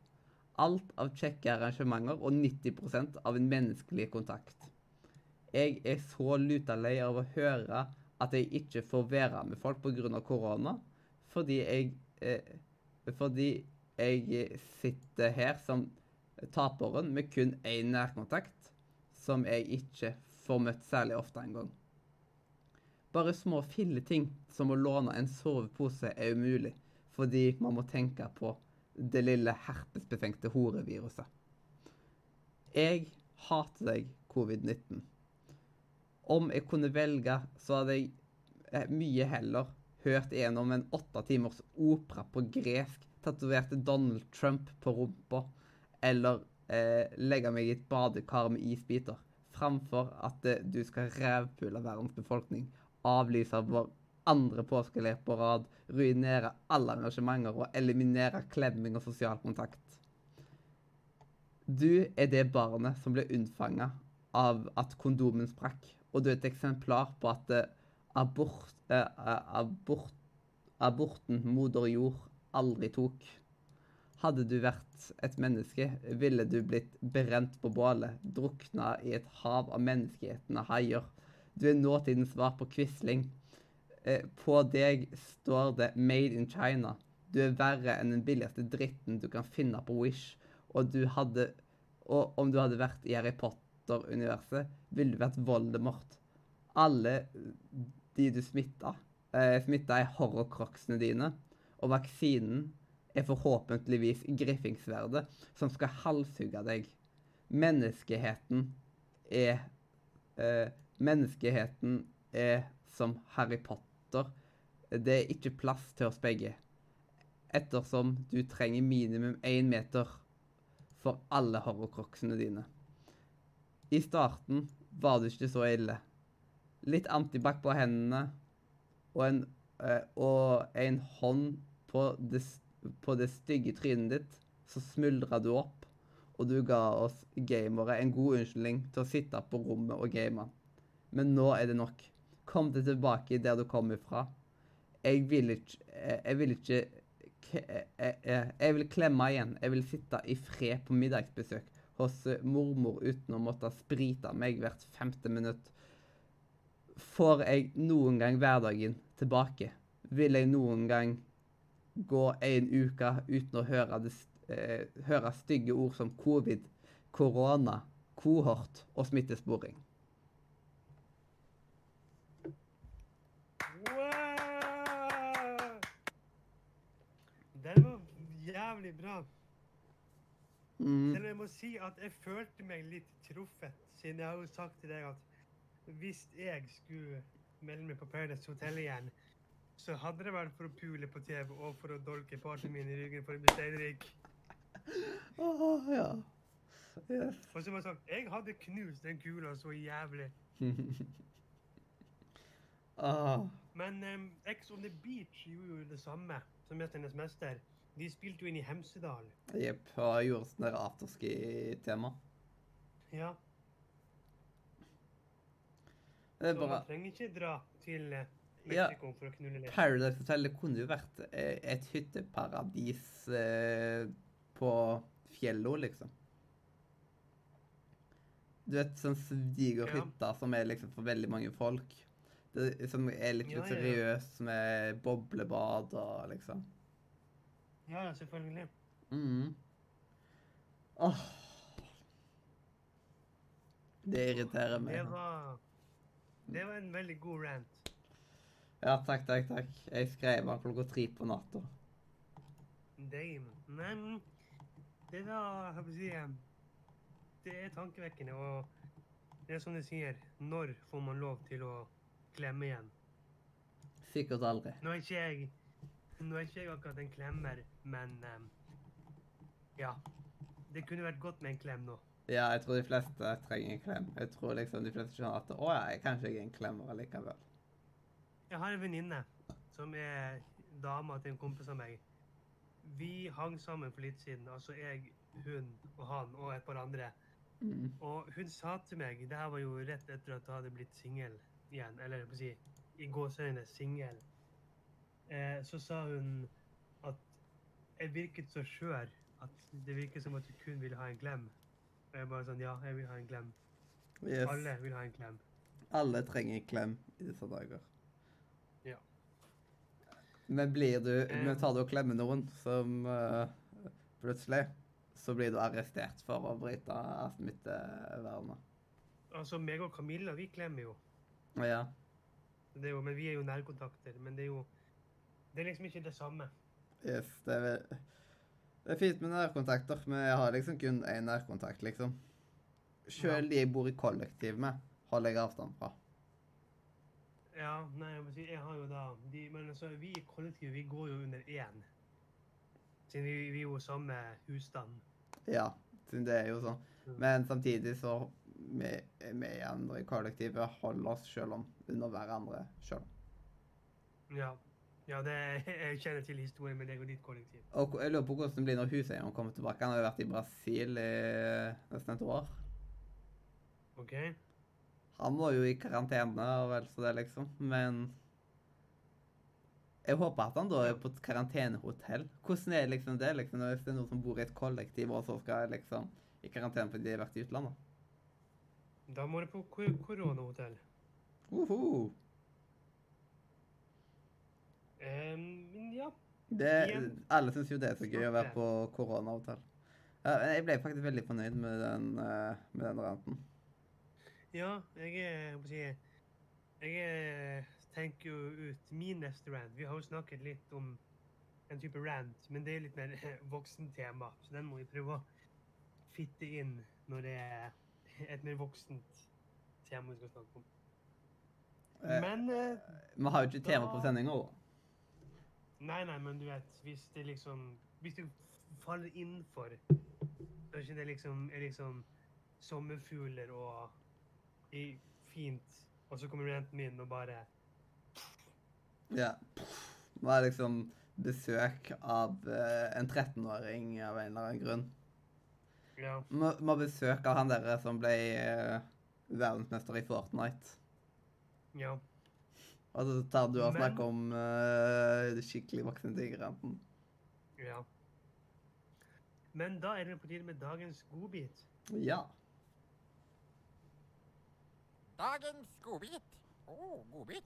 [SPEAKER 1] Alt av kjekke arrangementer og 90% av en menneskelig kontakt. Jeg er så luta lei av å høre at jeg ikke får være med folk pga. korona, fordi jeg eh, Fordi jeg sitter her som taperen med kun én nærkontakt, som jeg ikke får møtt særlig ofte engang. Bare små filleting som å låne en sovepose er umulig, fordi man må tenke på det lille herpesbefengte horeviruset. Jeg hater deg, covid-19. Om jeg kunne velge, så hadde jeg eh, mye heller hørt gjennom en åtte timers opera på gresk, tatoverte Donald Trump på rumpa, eller eh, legge meg i et badekar med isbiter, framfor at eh, du skal rævpule verdens befolkning, avlyse vår andre påskeleir på rad, ruinere alle arrangementer og eliminere klemming og sosial kontakt. Du er det barnet som ble unnfanga av at kondomen sprakk, og du er et eksemplar på at eh, abort, eh, abort, aborten moder jord aldri tok. Hadde du vært et menneske, ville du blitt brent på bålet, drukna i et hav av menneskehetende haier. Du er nåtidens svar på Quisling. Eh, På deg står det 'Made in China'. Du er verre enn den billigste dritten du kan finne på Wish. Og, du hadde, og om du hadde vært i Harry Potter-universet, ville du vært Voldemort. Alle de du smitta, eh, smitta er horrorcrocsene dine. Og vaksinen er forhåpentligvis griffingsverdet som skal halshugge deg. Menneskeheten er eh, Menneskeheten er som Harry Potter. Det er ikke plass til oss begge. Ettersom du trenger minimum én meter for alle horrorcrocsene dine. I starten var det ikke så ille. Litt antibac på hendene og en, eh, og en hånd på det, på det stygge trynet ditt, så smuldra du opp, og du ga oss gamere en god unnskyldning til å sitte på rommet og game. Men nå er det nok. Kom deg tilbake der du kom ifra. Jeg vil ikke eh, Jeg vil ikke eh, eh, Jeg vil klemme igjen. Jeg vil sitte i fred på middagsbesøk hos mormor uten å måtte sprite meg hvert femte minutt. Får jeg noen gang hverdagen tilbake? Vil jeg noen gang gå en uke uten å høre, det, eh, høre stygge ord som covid, korona, kohort og smittesporing?
[SPEAKER 2] Wow! Den var jævlig bra.
[SPEAKER 1] Mm.
[SPEAKER 2] Selv om jeg må si at jeg følte meg litt truffet, siden jeg har jo sagt til deg at hvis jeg skulle melde meg på Paradise Hotel igjen, så hadde det vært for å pule på TV og for å dolke partneren min i ryggen for å bli steinrik.
[SPEAKER 1] Åh, ja. Yes.
[SPEAKER 2] Og som jeg sagt, jeg hadde knust den kula så jævlig.
[SPEAKER 1] ah.
[SPEAKER 2] Men um, Ex on the Beach gjorde jo det samme. som 'Mesternes mester', de spilte jo inn i Hemsedal.
[SPEAKER 1] Jepp. Og gjorde sånn der afterski-tema.
[SPEAKER 2] Ja,
[SPEAKER 1] Det er
[SPEAKER 2] så
[SPEAKER 1] bra.
[SPEAKER 2] man trenger ikke dra til eh,
[SPEAKER 1] Ja.
[SPEAKER 2] For å knulle litt.
[SPEAKER 1] Paradise Hotel det kunne jo vært eh, et hytteparadis eh, på fjellet, liksom. Du vet, sånn diger
[SPEAKER 2] Ja.
[SPEAKER 1] hytte som er liksom for veldig mange folk. Det, som er litt
[SPEAKER 2] Ja, ja,
[SPEAKER 1] med boblebad og liksom.
[SPEAKER 2] Ja, selvfølgelig.
[SPEAKER 1] Mhm. Åh. Det irriterer meg.
[SPEAKER 2] Det var, det var en veldig god rant.
[SPEAKER 1] Ja, takk, takk, takk. Jeg skrev den klokka tre på natta.
[SPEAKER 2] Damn. Nei, men det da... jeg vil si, det er tankevekkende, og det er som du sier, når får man lov til å klemme igjen?
[SPEAKER 1] Sikkert aldri.
[SPEAKER 2] Nå er ikke jeg, nå er ikke jeg akkurat en klemmer, men um, ja, det kunne vært godt med en klem nå.
[SPEAKER 1] Ja, jeg tror de fleste trenger en klem. Jeg tror liksom de fleste skjønner at å ja, jeg kanskje jeg er en klemmer likevel.
[SPEAKER 2] Jeg har en venninne som er dama til en kompis av meg. Vi hang sammen for litt siden, altså jeg, hun og han og et par andre.
[SPEAKER 1] Mm.
[SPEAKER 2] Og hun sa til meg, det her var jo rett etter at jeg hadde blitt singel igjen, eller jeg får si, i gåsøyne singel, eh, så sa hun at jeg virket så skjør at det virket som at du kun ville ha en klem. Og jeg bare sånn, ja, jeg vil ha en klem.
[SPEAKER 1] Yes.
[SPEAKER 2] Alle vil ha en klem.
[SPEAKER 1] Alle trenger en klem i disse dager.
[SPEAKER 2] Ja.
[SPEAKER 1] Men blir du
[SPEAKER 2] Eh.
[SPEAKER 1] Men tar du og klemmer noen som uh, plutselig så blir du arrestert for å bryte smittevernet.
[SPEAKER 2] Altså, meg og Camilla, vi klemmer jo.
[SPEAKER 1] Ja.
[SPEAKER 2] Det er jo, men vi er jo nærkontakter. Men det er jo Det er liksom ikke det samme.
[SPEAKER 1] Yes, det er, det er fint med nærkontakter, men jeg har liksom kun én nærkontakt, liksom. Sjøl de jeg bor i kollektiv med, holder jeg avstand fra.
[SPEAKER 2] Ja, nei, jeg må si, jeg har jo da de, Men altså, vi i kollektivet, vi går jo under én. Siden vi, vi er jo samme husstand.
[SPEAKER 1] Ja, siden det er jo sånn. Men samtidig så vi, vi andre i kollektivet holder oss sjøl om under hverandre sjøl.
[SPEAKER 2] Ja. Ja, det, jeg kjenner til historien med deg og ditt kollektiv.
[SPEAKER 1] Og jeg lurer på hvordan det blir når huseieren kommer tilbake. Han har jo vært i Brasil i nesten et år.
[SPEAKER 2] OK?
[SPEAKER 1] Han må jo i karantene og vel så det, liksom. Men jeg håper at han da er på et karantenehotell. Hvordan er liksom det liksom, hvis det er noen som bor i et kollektiv, og så skal liksom i karantene fordi de har vært i utlandet?
[SPEAKER 2] Da må du på koronahotell.
[SPEAKER 1] Uh
[SPEAKER 2] Em, men ja.
[SPEAKER 1] Det, alle syns jo det er så gøy å være på koronaavtale. Jeg ble faktisk veldig fornøyd med den, eh, med den ranten.
[SPEAKER 2] Ja, jeg er jeg Jeg er, tenker jo ut min neste rant. Vi har jo snakket litt om en type rant, men det er litt mer voksen tema. Så den må vi prøve å fitte inn når det er et mer voksent tema vi skal snakke om.
[SPEAKER 1] Eh,
[SPEAKER 2] Men eh,
[SPEAKER 1] Vi har jo ikke tema på sendinga.
[SPEAKER 2] Nei, nei, men du vet, hvis det liksom Hvis du faller innenfor Så er ikke det liksom, er liksom sommerfugler og i, fint, og så kommer ranten min og bare
[SPEAKER 1] Ja. Det liksom besøk av uh, en 13-åring av en eller annen grunn.
[SPEAKER 2] Ja.
[SPEAKER 1] Må, må besøk av han derre som ble uh, verdensmester i Fortnite.
[SPEAKER 2] ja.
[SPEAKER 1] Og så tar du og
[SPEAKER 2] Men-
[SPEAKER 1] snakker om uh, det skikkelig voksne tigranten.
[SPEAKER 2] Ja. Men da er det på tide med dagens godbit.
[SPEAKER 1] Ja.
[SPEAKER 5] Dagens godbit. Å, godbit.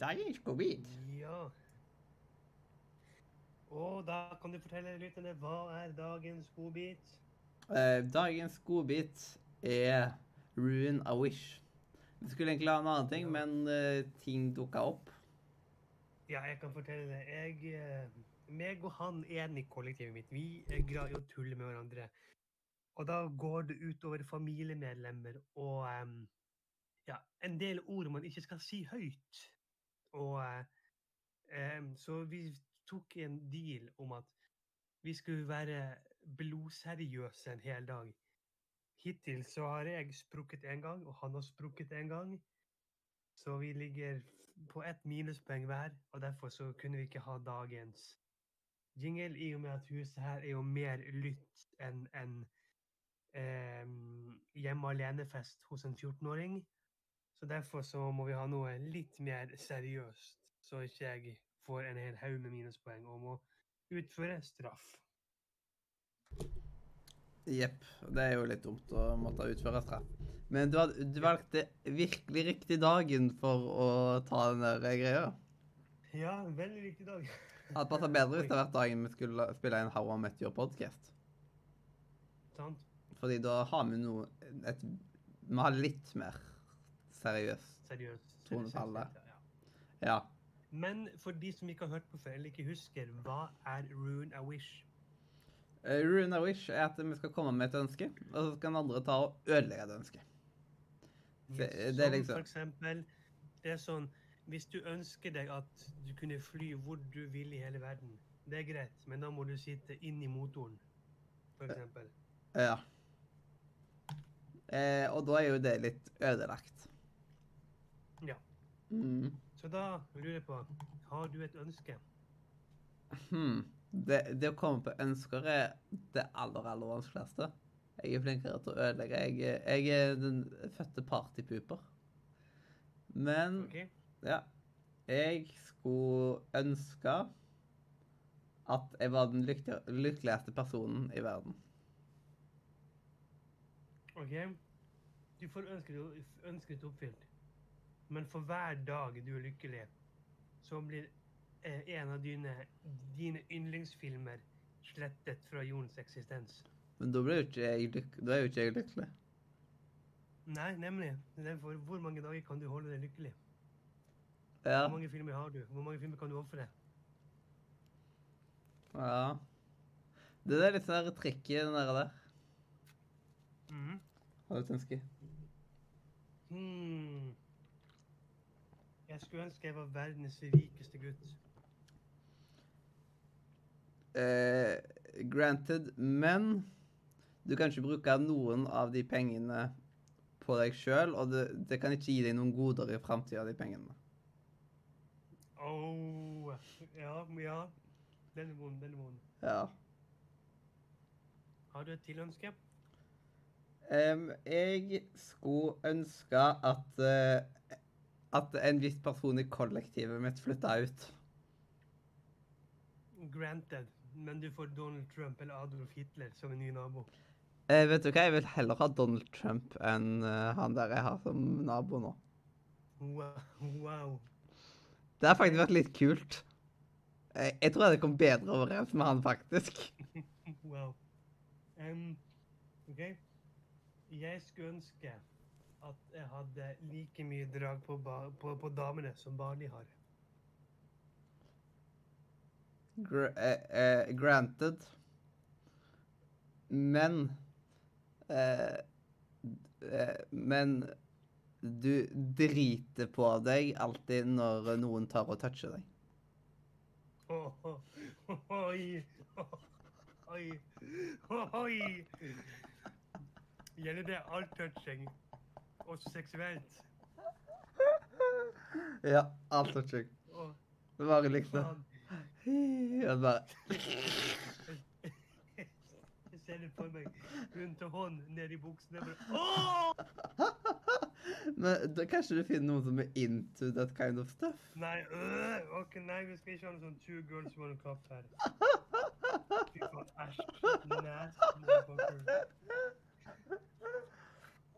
[SPEAKER 1] Dagens godbit.
[SPEAKER 2] Ja. Og da kan du fortelle lytterne hva er dagens godbit?
[SPEAKER 1] Eh, dagens godbit er Ruin a Wish. Vi skulle egentlig ha en annen ting, men uh, ting dukka opp.
[SPEAKER 2] Ja, jeg kan fortelle det. Jeg, eh, meg og han ene i kollektivet mitt, vi er glad i å tulle med hverandre. Og da går det utover familiemedlemmer og um, ja, en del ord man ikke skal si høyt. Og um, så vi tok en deal om at vi skulle være blodseriøse en hel dag. Hittil så har jeg sprukket en gang, og han har sprukket en gang. Så vi ligger på ett minuspoeng hver, og derfor så kunne vi ikke ha dagens jingle, i og med at huset her er jo mer lytt enn en eh, hjemme alene-fest hos en 14-åring. Så derfor så må vi ha noe litt mer seriøst, så ikke jeg får en hel haug med minuspoeng og må utføre straff.
[SPEAKER 1] Jepp. Det er jo litt dumt å måtte utføre straff. Men du, hadde, du valgte virkelig riktig dagen for å ta den der greia.
[SPEAKER 2] Ja, veldig riktig dag.
[SPEAKER 1] Hadde passa bedre hvis det hadde vært dagen vi skulle spille en How I Met Your podcast.
[SPEAKER 2] Sant?
[SPEAKER 1] Fordi da har vi noe et, Vi har litt mer seriøst.
[SPEAKER 2] Seriøst. tonefall. Ja.
[SPEAKER 1] Ja.
[SPEAKER 2] Men for de som ikke har hørt på før, eller ikke husker, hva er Rune a Wish?
[SPEAKER 1] Uh, Rune wish er at vi skal komme med et ønske, og så skal den andre ta og ødelegge det ønsket. Det- det er
[SPEAKER 2] som
[SPEAKER 1] liksom-
[SPEAKER 2] For eksempel, det er sånn, hvis du ønsker deg at du kunne fly hvor du vil i hele verden, det er greit, men da må du sitte inn i motoren, for eksempel.
[SPEAKER 1] Ja. Eh, og da er jo det litt ødelagt.
[SPEAKER 2] Ja.
[SPEAKER 1] Mm.
[SPEAKER 2] Så da lurer jeg på, har du et ønske?
[SPEAKER 1] Hmm. Det, det å komme på ønsker er det aller, aller vanskeligste. Jeg er flinkere til å ødelegge. Jeg, jeg er den fødte partypooper. Men
[SPEAKER 2] okay.
[SPEAKER 1] ja, jeg skulle ønske at jeg var den lykkeligste personen i verden.
[SPEAKER 2] Ok? Du får ønsket, ønsket oppfylt. Men for hver dag du er lykkelig, så blir en av dine, dine yndlingsfilmer slettet fra jordens eksistens.
[SPEAKER 1] Men da jo ikke jeg, da er jo ikke jeg lykkelig.
[SPEAKER 2] Nei, nemlig. Det er hvor mange dager kan du holde deg lykkelig?
[SPEAKER 1] Ja.
[SPEAKER 2] Hvor mange filmer har du? Hvor mange filmer kan du ofre?
[SPEAKER 1] ja. Det er litt sånn tricky, den der. der.
[SPEAKER 2] Mhm.
[SPEAKER 1] Har du et ønske?
[SPEAKER 2] Hmm. Jeg skulle ønske jeg var verdens rikeste gutt.
[SPEAKER 1] Eh, granted, men du kan ikke bruke noen av de pengene på deg sjøl, og det, det kan ikke gi deg noen goder i framtida, de pengene.
[SPEAKER 2] Oh, ja, ja. Den er vond, den er vond.
[SPEAKER 1] Ja.
[SPEAKER 2] Har du et tilønske?
[SPEAKER 1] Um, jeg skulle ønske at uh, at en viss person i kollektivet mitt flytta ut.
[SPEAKER 2] Granted. Men du får Donald Trump eller Adolf Hitler som en ny nabo.
[SPEAKER 1] Eh, vet du hva, jeg vil heller ha Donald Trump enn uh, han der jeg har som nabo nå.
[SPEAKER 2] Wow.
[SPEAKER 1] Det har faktisk vært litt kult. Jeg, jeg tror jeg hadde kommet bedre overens med han, faktisk.
[SPEAKER 2] Wow. Um, OK. Jeg skulle ønske at jeg hadde like mye drag på, på, på damene som Barley har.
[SPEAKER 1] Gr eh, eh, granted. Men eh, eh, Men du driter på deg alltid når noen tar og toucher deg.
[SPEAKER 2] Oh, oh, oi, oi, oi. Gjelder det all touching? Også seksuelt?
[SPEAKER 1] Ja, all touching. Det bare liksom Ja, bare
[SPEAKER 2] Jeg ser det for meg. Rundt tar hånd ned i buksene. Bare, Åh!
[SPEAKER 1] Men da kanskje du finner noen som er into that kind of stuff?
[SPEAKER 2] Nei, øh, ok, nei, vi skal ikke ha noe sånn two girls, one cup her. Fy faen, æsj.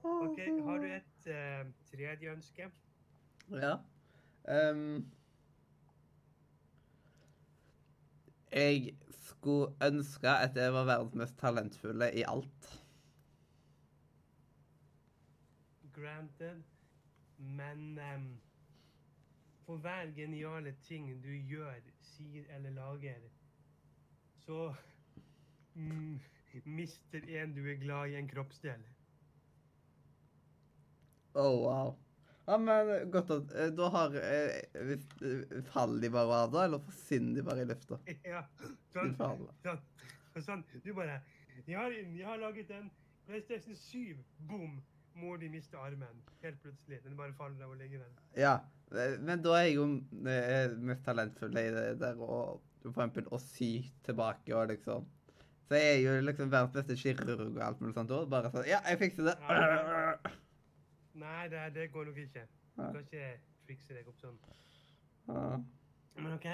[SPEAKER 2] Ok, har du et uh, tredje ønske?
[SPEAKER 1] Ja. Ehm, jeg skulle ønske at jeg var verdens mest talentfulle i alt.
[SPEAKER 2] Granted. Men um, for hver geniale ting du gjør, sier eller lager, så mm, mister en du er glad i, en kroppsdel.
[SPEAKER 1] Oh, wow. Ja, men godt at eh, Da har eh, Faller de bare av, da? Eller forsvinner de bare i lufta?
[SPEAKER 2] Ja, sånn, sånn, sånn, du bare jeg har, jeg har laget en PlayStation 7. Bom! mor di mister armen helt plutselig. Den bare faller av og ligger der.
[SPEAKER 1] Ja, eh, men da er jeg jo mest talentfull i det der å for eksempel å sy tilbake og liksom Så jeg er jo liksom verdens beste kirurg og alt mulig sånt. Bare sånn Ja, jeg fikser det.
[SPEAKER 2] Nei, det, det går nok ikke. Du kan ikke trikse deg opp sånn.
[SPEAKER 1] Ja.
[SPEAKER 2] Men OK.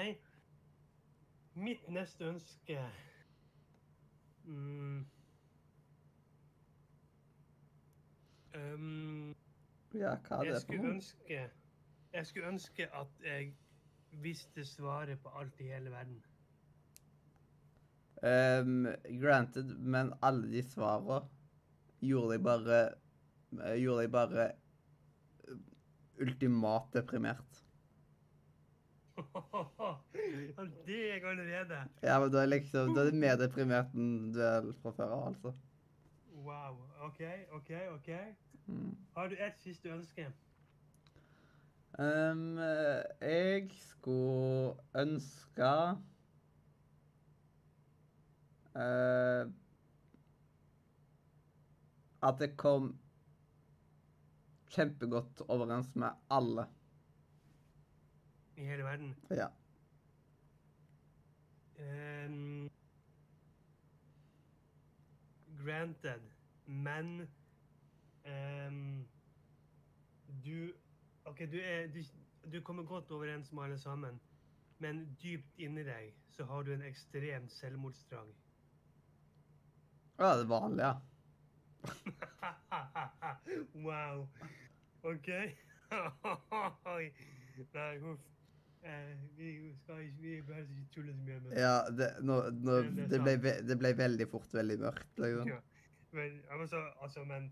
[SPEAKER 2] Mitt neste ønske mm. um,
[SPEAKER 1] Ja, hva er det for noe?
[SPEAKER 2] ønske Jeg skulle ønske at jeg visste svaret på alt i hele verden.
[SPEAKER 1] Um, granted, men alle de svarene gjorde deg bare Gjorde deg bare eh, ultimat deprimert.
[SPEAKER 2] Det er jeg allerede.
[SPEAKER 1] Ja, men da er liksom du er mer deprimert enn du er fra før av, altså.
[SPEAKER 2] Wow. OK, OK, OK.
[SPEAKER 1] Mm.
[SPEAKER 2] Har du et siste ønske?
[SPEAKER 1] Um, eh, jeg skulle ønske uh, At det kom kjempegodt overens med alle.
[SPEAKER 2] I hele verden?
[SPEAKER 1] Ja.
[SPEAKER 2] Um, granted. Men um, du OK, du, er, du, du kommer godt overens med alle sammen, men dypt inni deg så har du en ekstrem selvmordstrang.
[SPEAKER 1] Ja, det vanlige, ja.
[SPEAKER 2] wow. OK. Nei, huff. Eh, vi skal ikke Vi bør ikke tulle så mye med det.
[SPEAKER 1] Ja, det, nå, nå,
[SPEAKER 2] det
[SPEAKER 1] det, ble, ve- det ble veldig fort veldig mørkt. Liksom.
[SPEAKER 2] Ja. Men, altså, altså, men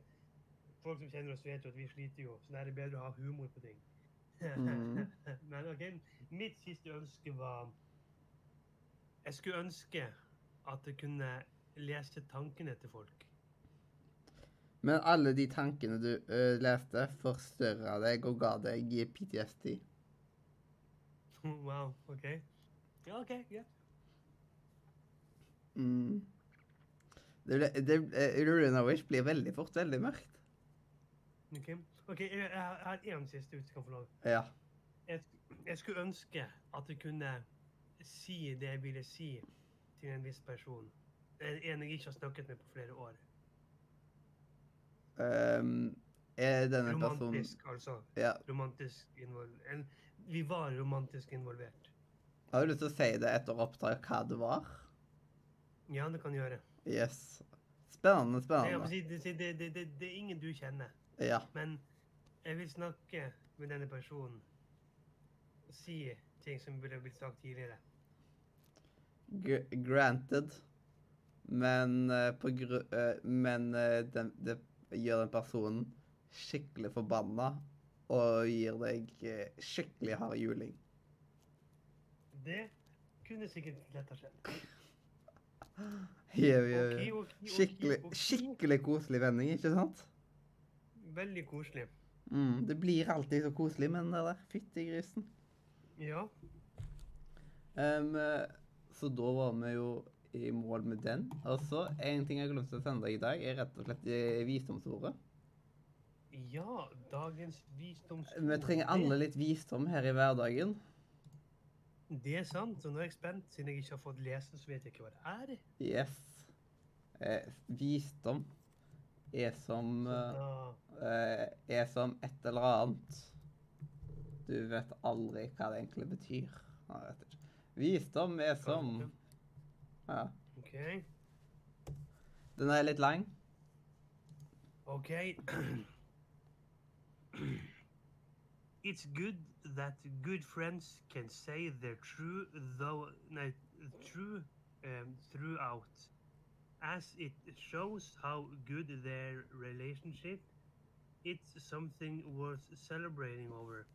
[SPEAKER 2] folk som kjenner oss, vet jo at vi sliter jo, så da er det bedre å ha humor på ting.
[SPEAKER 1] Mm.
[SPEAKER 2] men OK, mitt siste ønske var Jeg skulle ønske at jeg kunne lese tankene til folk.
[SPEAKER 1] Men alle de tankene du ø, leste, forstørra deg og ga deg PTSD.
[SPEAKER 2] wow, OK. Ja, OK, Yeah.
[SPEAKER 1] Mm. Det ble, det, eh, Wish blir veldig fort veldig mørkt.
[SPEAKER 2] Ok, okay jeg, jeg har- én siste ut, for få lov.
[SPEAKER 1] Ja.
[SPEAKER 2] Jeg, jeg skulle ønske at jeg kunne si det jeg ville si til en viss person. En jeg ikke har snakket med på flere år.
[SPEAKER 1] Um, er denne personen
[SPEAKER 2] Romantisk, altså.
[SPEAKER 1] ja.
[SPEAKER 2] Romantisk involvert. Vi var romantisk involvert.
[SPEAKER 1] Har du lyst til å si det etter opptak hva det var?
[SPEAKER 2] Ja, det kan gjøre.
[SPEAKER 1] Yes. Spennende,
[SPEAKER 2] Jeg
[SPEAKER 1] spennende.
[SPEAKER 2] det, det, det, det, det er ingen du kjenner.
[SPEAKER 1] Ja.
[SPEAKER 2] Men jeg vil snakke med denne personen. Og si ting som burde blitt sagt tidligere.
[SPEAKER 1] G granted. Men uh, på gru... Uh, men uh, den, det gjør den personen skikkelig forbanna og gir deg eh, skikkelig hard juling.
[SPEAKER 2] Det kunne sikkert lett ha skjedd. Jau, jau.
[SPEAKER 1] Skikkelig, skikkelig koselig vending, ikke sant?
[SPEAKER 2] Veldig koselig.
[SPEAKER 1] Mm, det blir alltid så koselig med den der fytti grisen.
[SPEAKER 2] Ja.
[SPEAKER 1] Eh, så da var vi jo i mål med den. Og så en ting jeg glemte å sende deg i dag, er rett og slett eh, visdomsordet.
[SPEAKER 2] Ja, dagens visdomsord.
[SPEAKER 1] Vi trenger alle litt visdom her i hverdagen.
[SPEAKER 2] Det, er sant, og nå er jeg spent. Siden jeg ikke har fått lese, så vet jeg ikke hva det er.
[SPEAKER 1] Yes. Eh, visdom er som eh, eh, Er som et eller annet. Du vet aldri hva det egentlig betyr. Visdom er som Ja.
[SPEAKER 2] OK.
[SPEAKER 1] Den er litt lang.
[SPEAKER 2] OK. It's good that good friends can say they're true, though no, true um, throughout, as it shows how good their relationship. It's something worth celebrating over.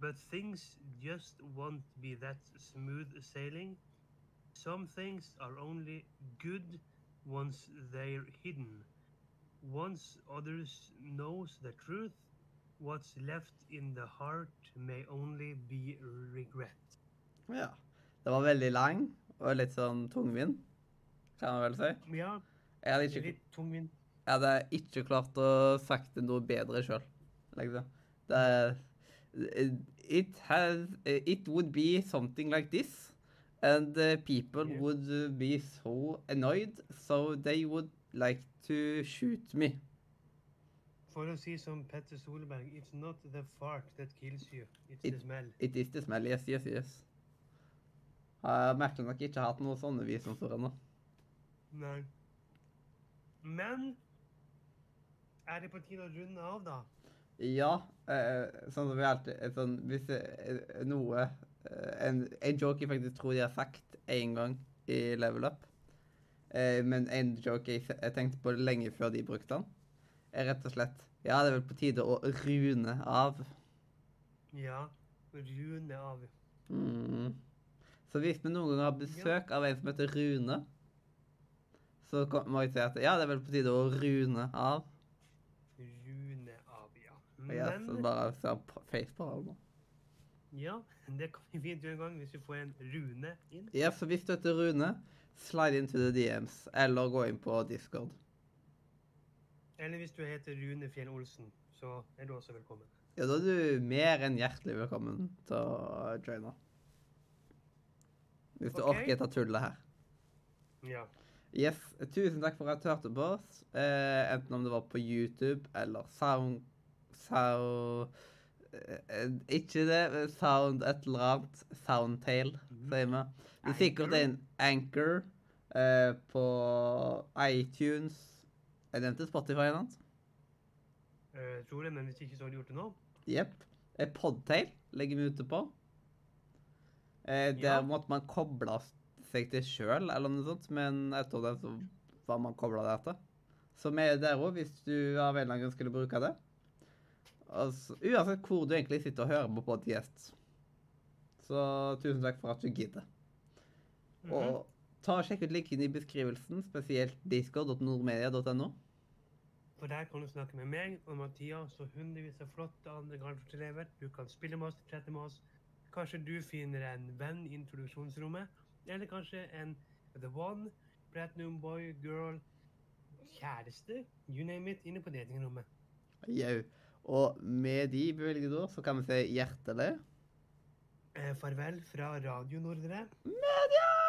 [SPEAKER 2] But things just won't be that smooth sailing. Some things are only good once they're hidden. Once others knows the truth, what's left in the heart may only be regret.
[SPEAKER 1] Ja. Det var veldig lang og litt sånn tungvint, kan man vel si.
[SPEAKER 2] Ja,
[SPEAKER 1] Jeg hadde
[SPEAKER 2] det er
[SPEAKER 1] ikke,
[SPEAKER 2] litt tungvint.
[SPEAKER 1] Jeg hadde ikke klart å sagt det noe bedre sjøl. Liksom. Det It has It would be something like this. And uh, people would uh, be so annoyed, so they would like to shoot me.
[SPEAKER 2] For å si som Petter Solberg, it's not the fart that kills you, it's
[SPEAKER 1] It-
[SPEAKER 2] the smell.
[SPEAKER 1] It is the smell, yes, yes, yes. Har merkelig nok ikke hatt noen sånne visdomsord ennå.
[SPEAKER 2] Nei. Men er det på tide å runde av, da?
[SPEAKER 1] Ja, eh, sånn som vi alltid sånn, Hvis noe en, en joke jeg faktisk tror de har sagt én gang i Level Up, eh, men en joke jeg, jeg tenkte på lenge før de brukte den, er rett og slett Ja, det er vel på tide å rune av.
[SPEAKER 2] Ja, rune av.
[SPEAKER 1] Mm. Så hvis vi noen gang har besøk av en som heter Rune, så må jeg si at ja, det er vel på tide å rune av.
[SPEAKER 2] Rune av, ja.
[SPEAKER 1] Og jeg så bare på face på alle.
[SPEAKER 2] Ja, det kan vi fint gjøre en gang hvis vi får en rune inn.
[SPEAKER 1] Ja, så hvis du heter Rune, slide into the DMs, eller gå inn på Discord.
[SPEAKER 2] Eller hvis du heter Rune Fjell Olsen, så er du også velkommen.
[SPEAKER 1] Ja, da er du mer enn hjertelig velkommen til å joine. Hvis du
[SPEAKER 2] okay.
[SPEAKER 1] orker ta tullet her.
[SPEAKER 2] Ja.
[SPEAKER 1] Yes, tusen takk for at du hørte på oss. Eh, enten om det var på YouTube eller Sound... Sound... Eh, ikke det, Sound et eller annet. Soundtail, sier vi. Det er sikkert en Anchor eh, på iTunes. Jeg nevnte Spotify eller noe.
[SPEAKER 2] Uh, tror det, men hvis ikke så har de gjort det nå.
[SPEAKER 1] Jepp. Eh, Podtail legger vi ute på. Eh, der
[SPEAKER 2] Ja.
[SPEAKER 1] måtte man koble seg til sjøl, eller noe sånt, men etter det så var man kobla der til. Så vi er der òg, hvis du av en eller annen grunn skulle bruke det. Altså, uansett hvor du egentlig sitter og hører på podkast. Så tusen takk for at du gidder.
[SPEAKER 2] Mhm.
[SPEAKER 1] Og ta og sjekk ut linken i beskrivelsen, spesielt discord.nordmedia.no.
[SPEAKER 2] For der kan du snakke med meg og Mathias og hundrevis av flotte andre garnfortelever. Du kan spille med oss, prate med oss. Kanskje du finner en venn i introduksjonsrommet. Eller kanskje en The One, Platinum Boy, Girl, kjæreste, you name it, inne på datingrommet.
[SPEAKER 1] Jau. Og med de bevilgede ord så kan vi si hjertelig
[SPEAKER 2] Eh, farvel fra Radio Nordre.
[SPEAKER 1] Media!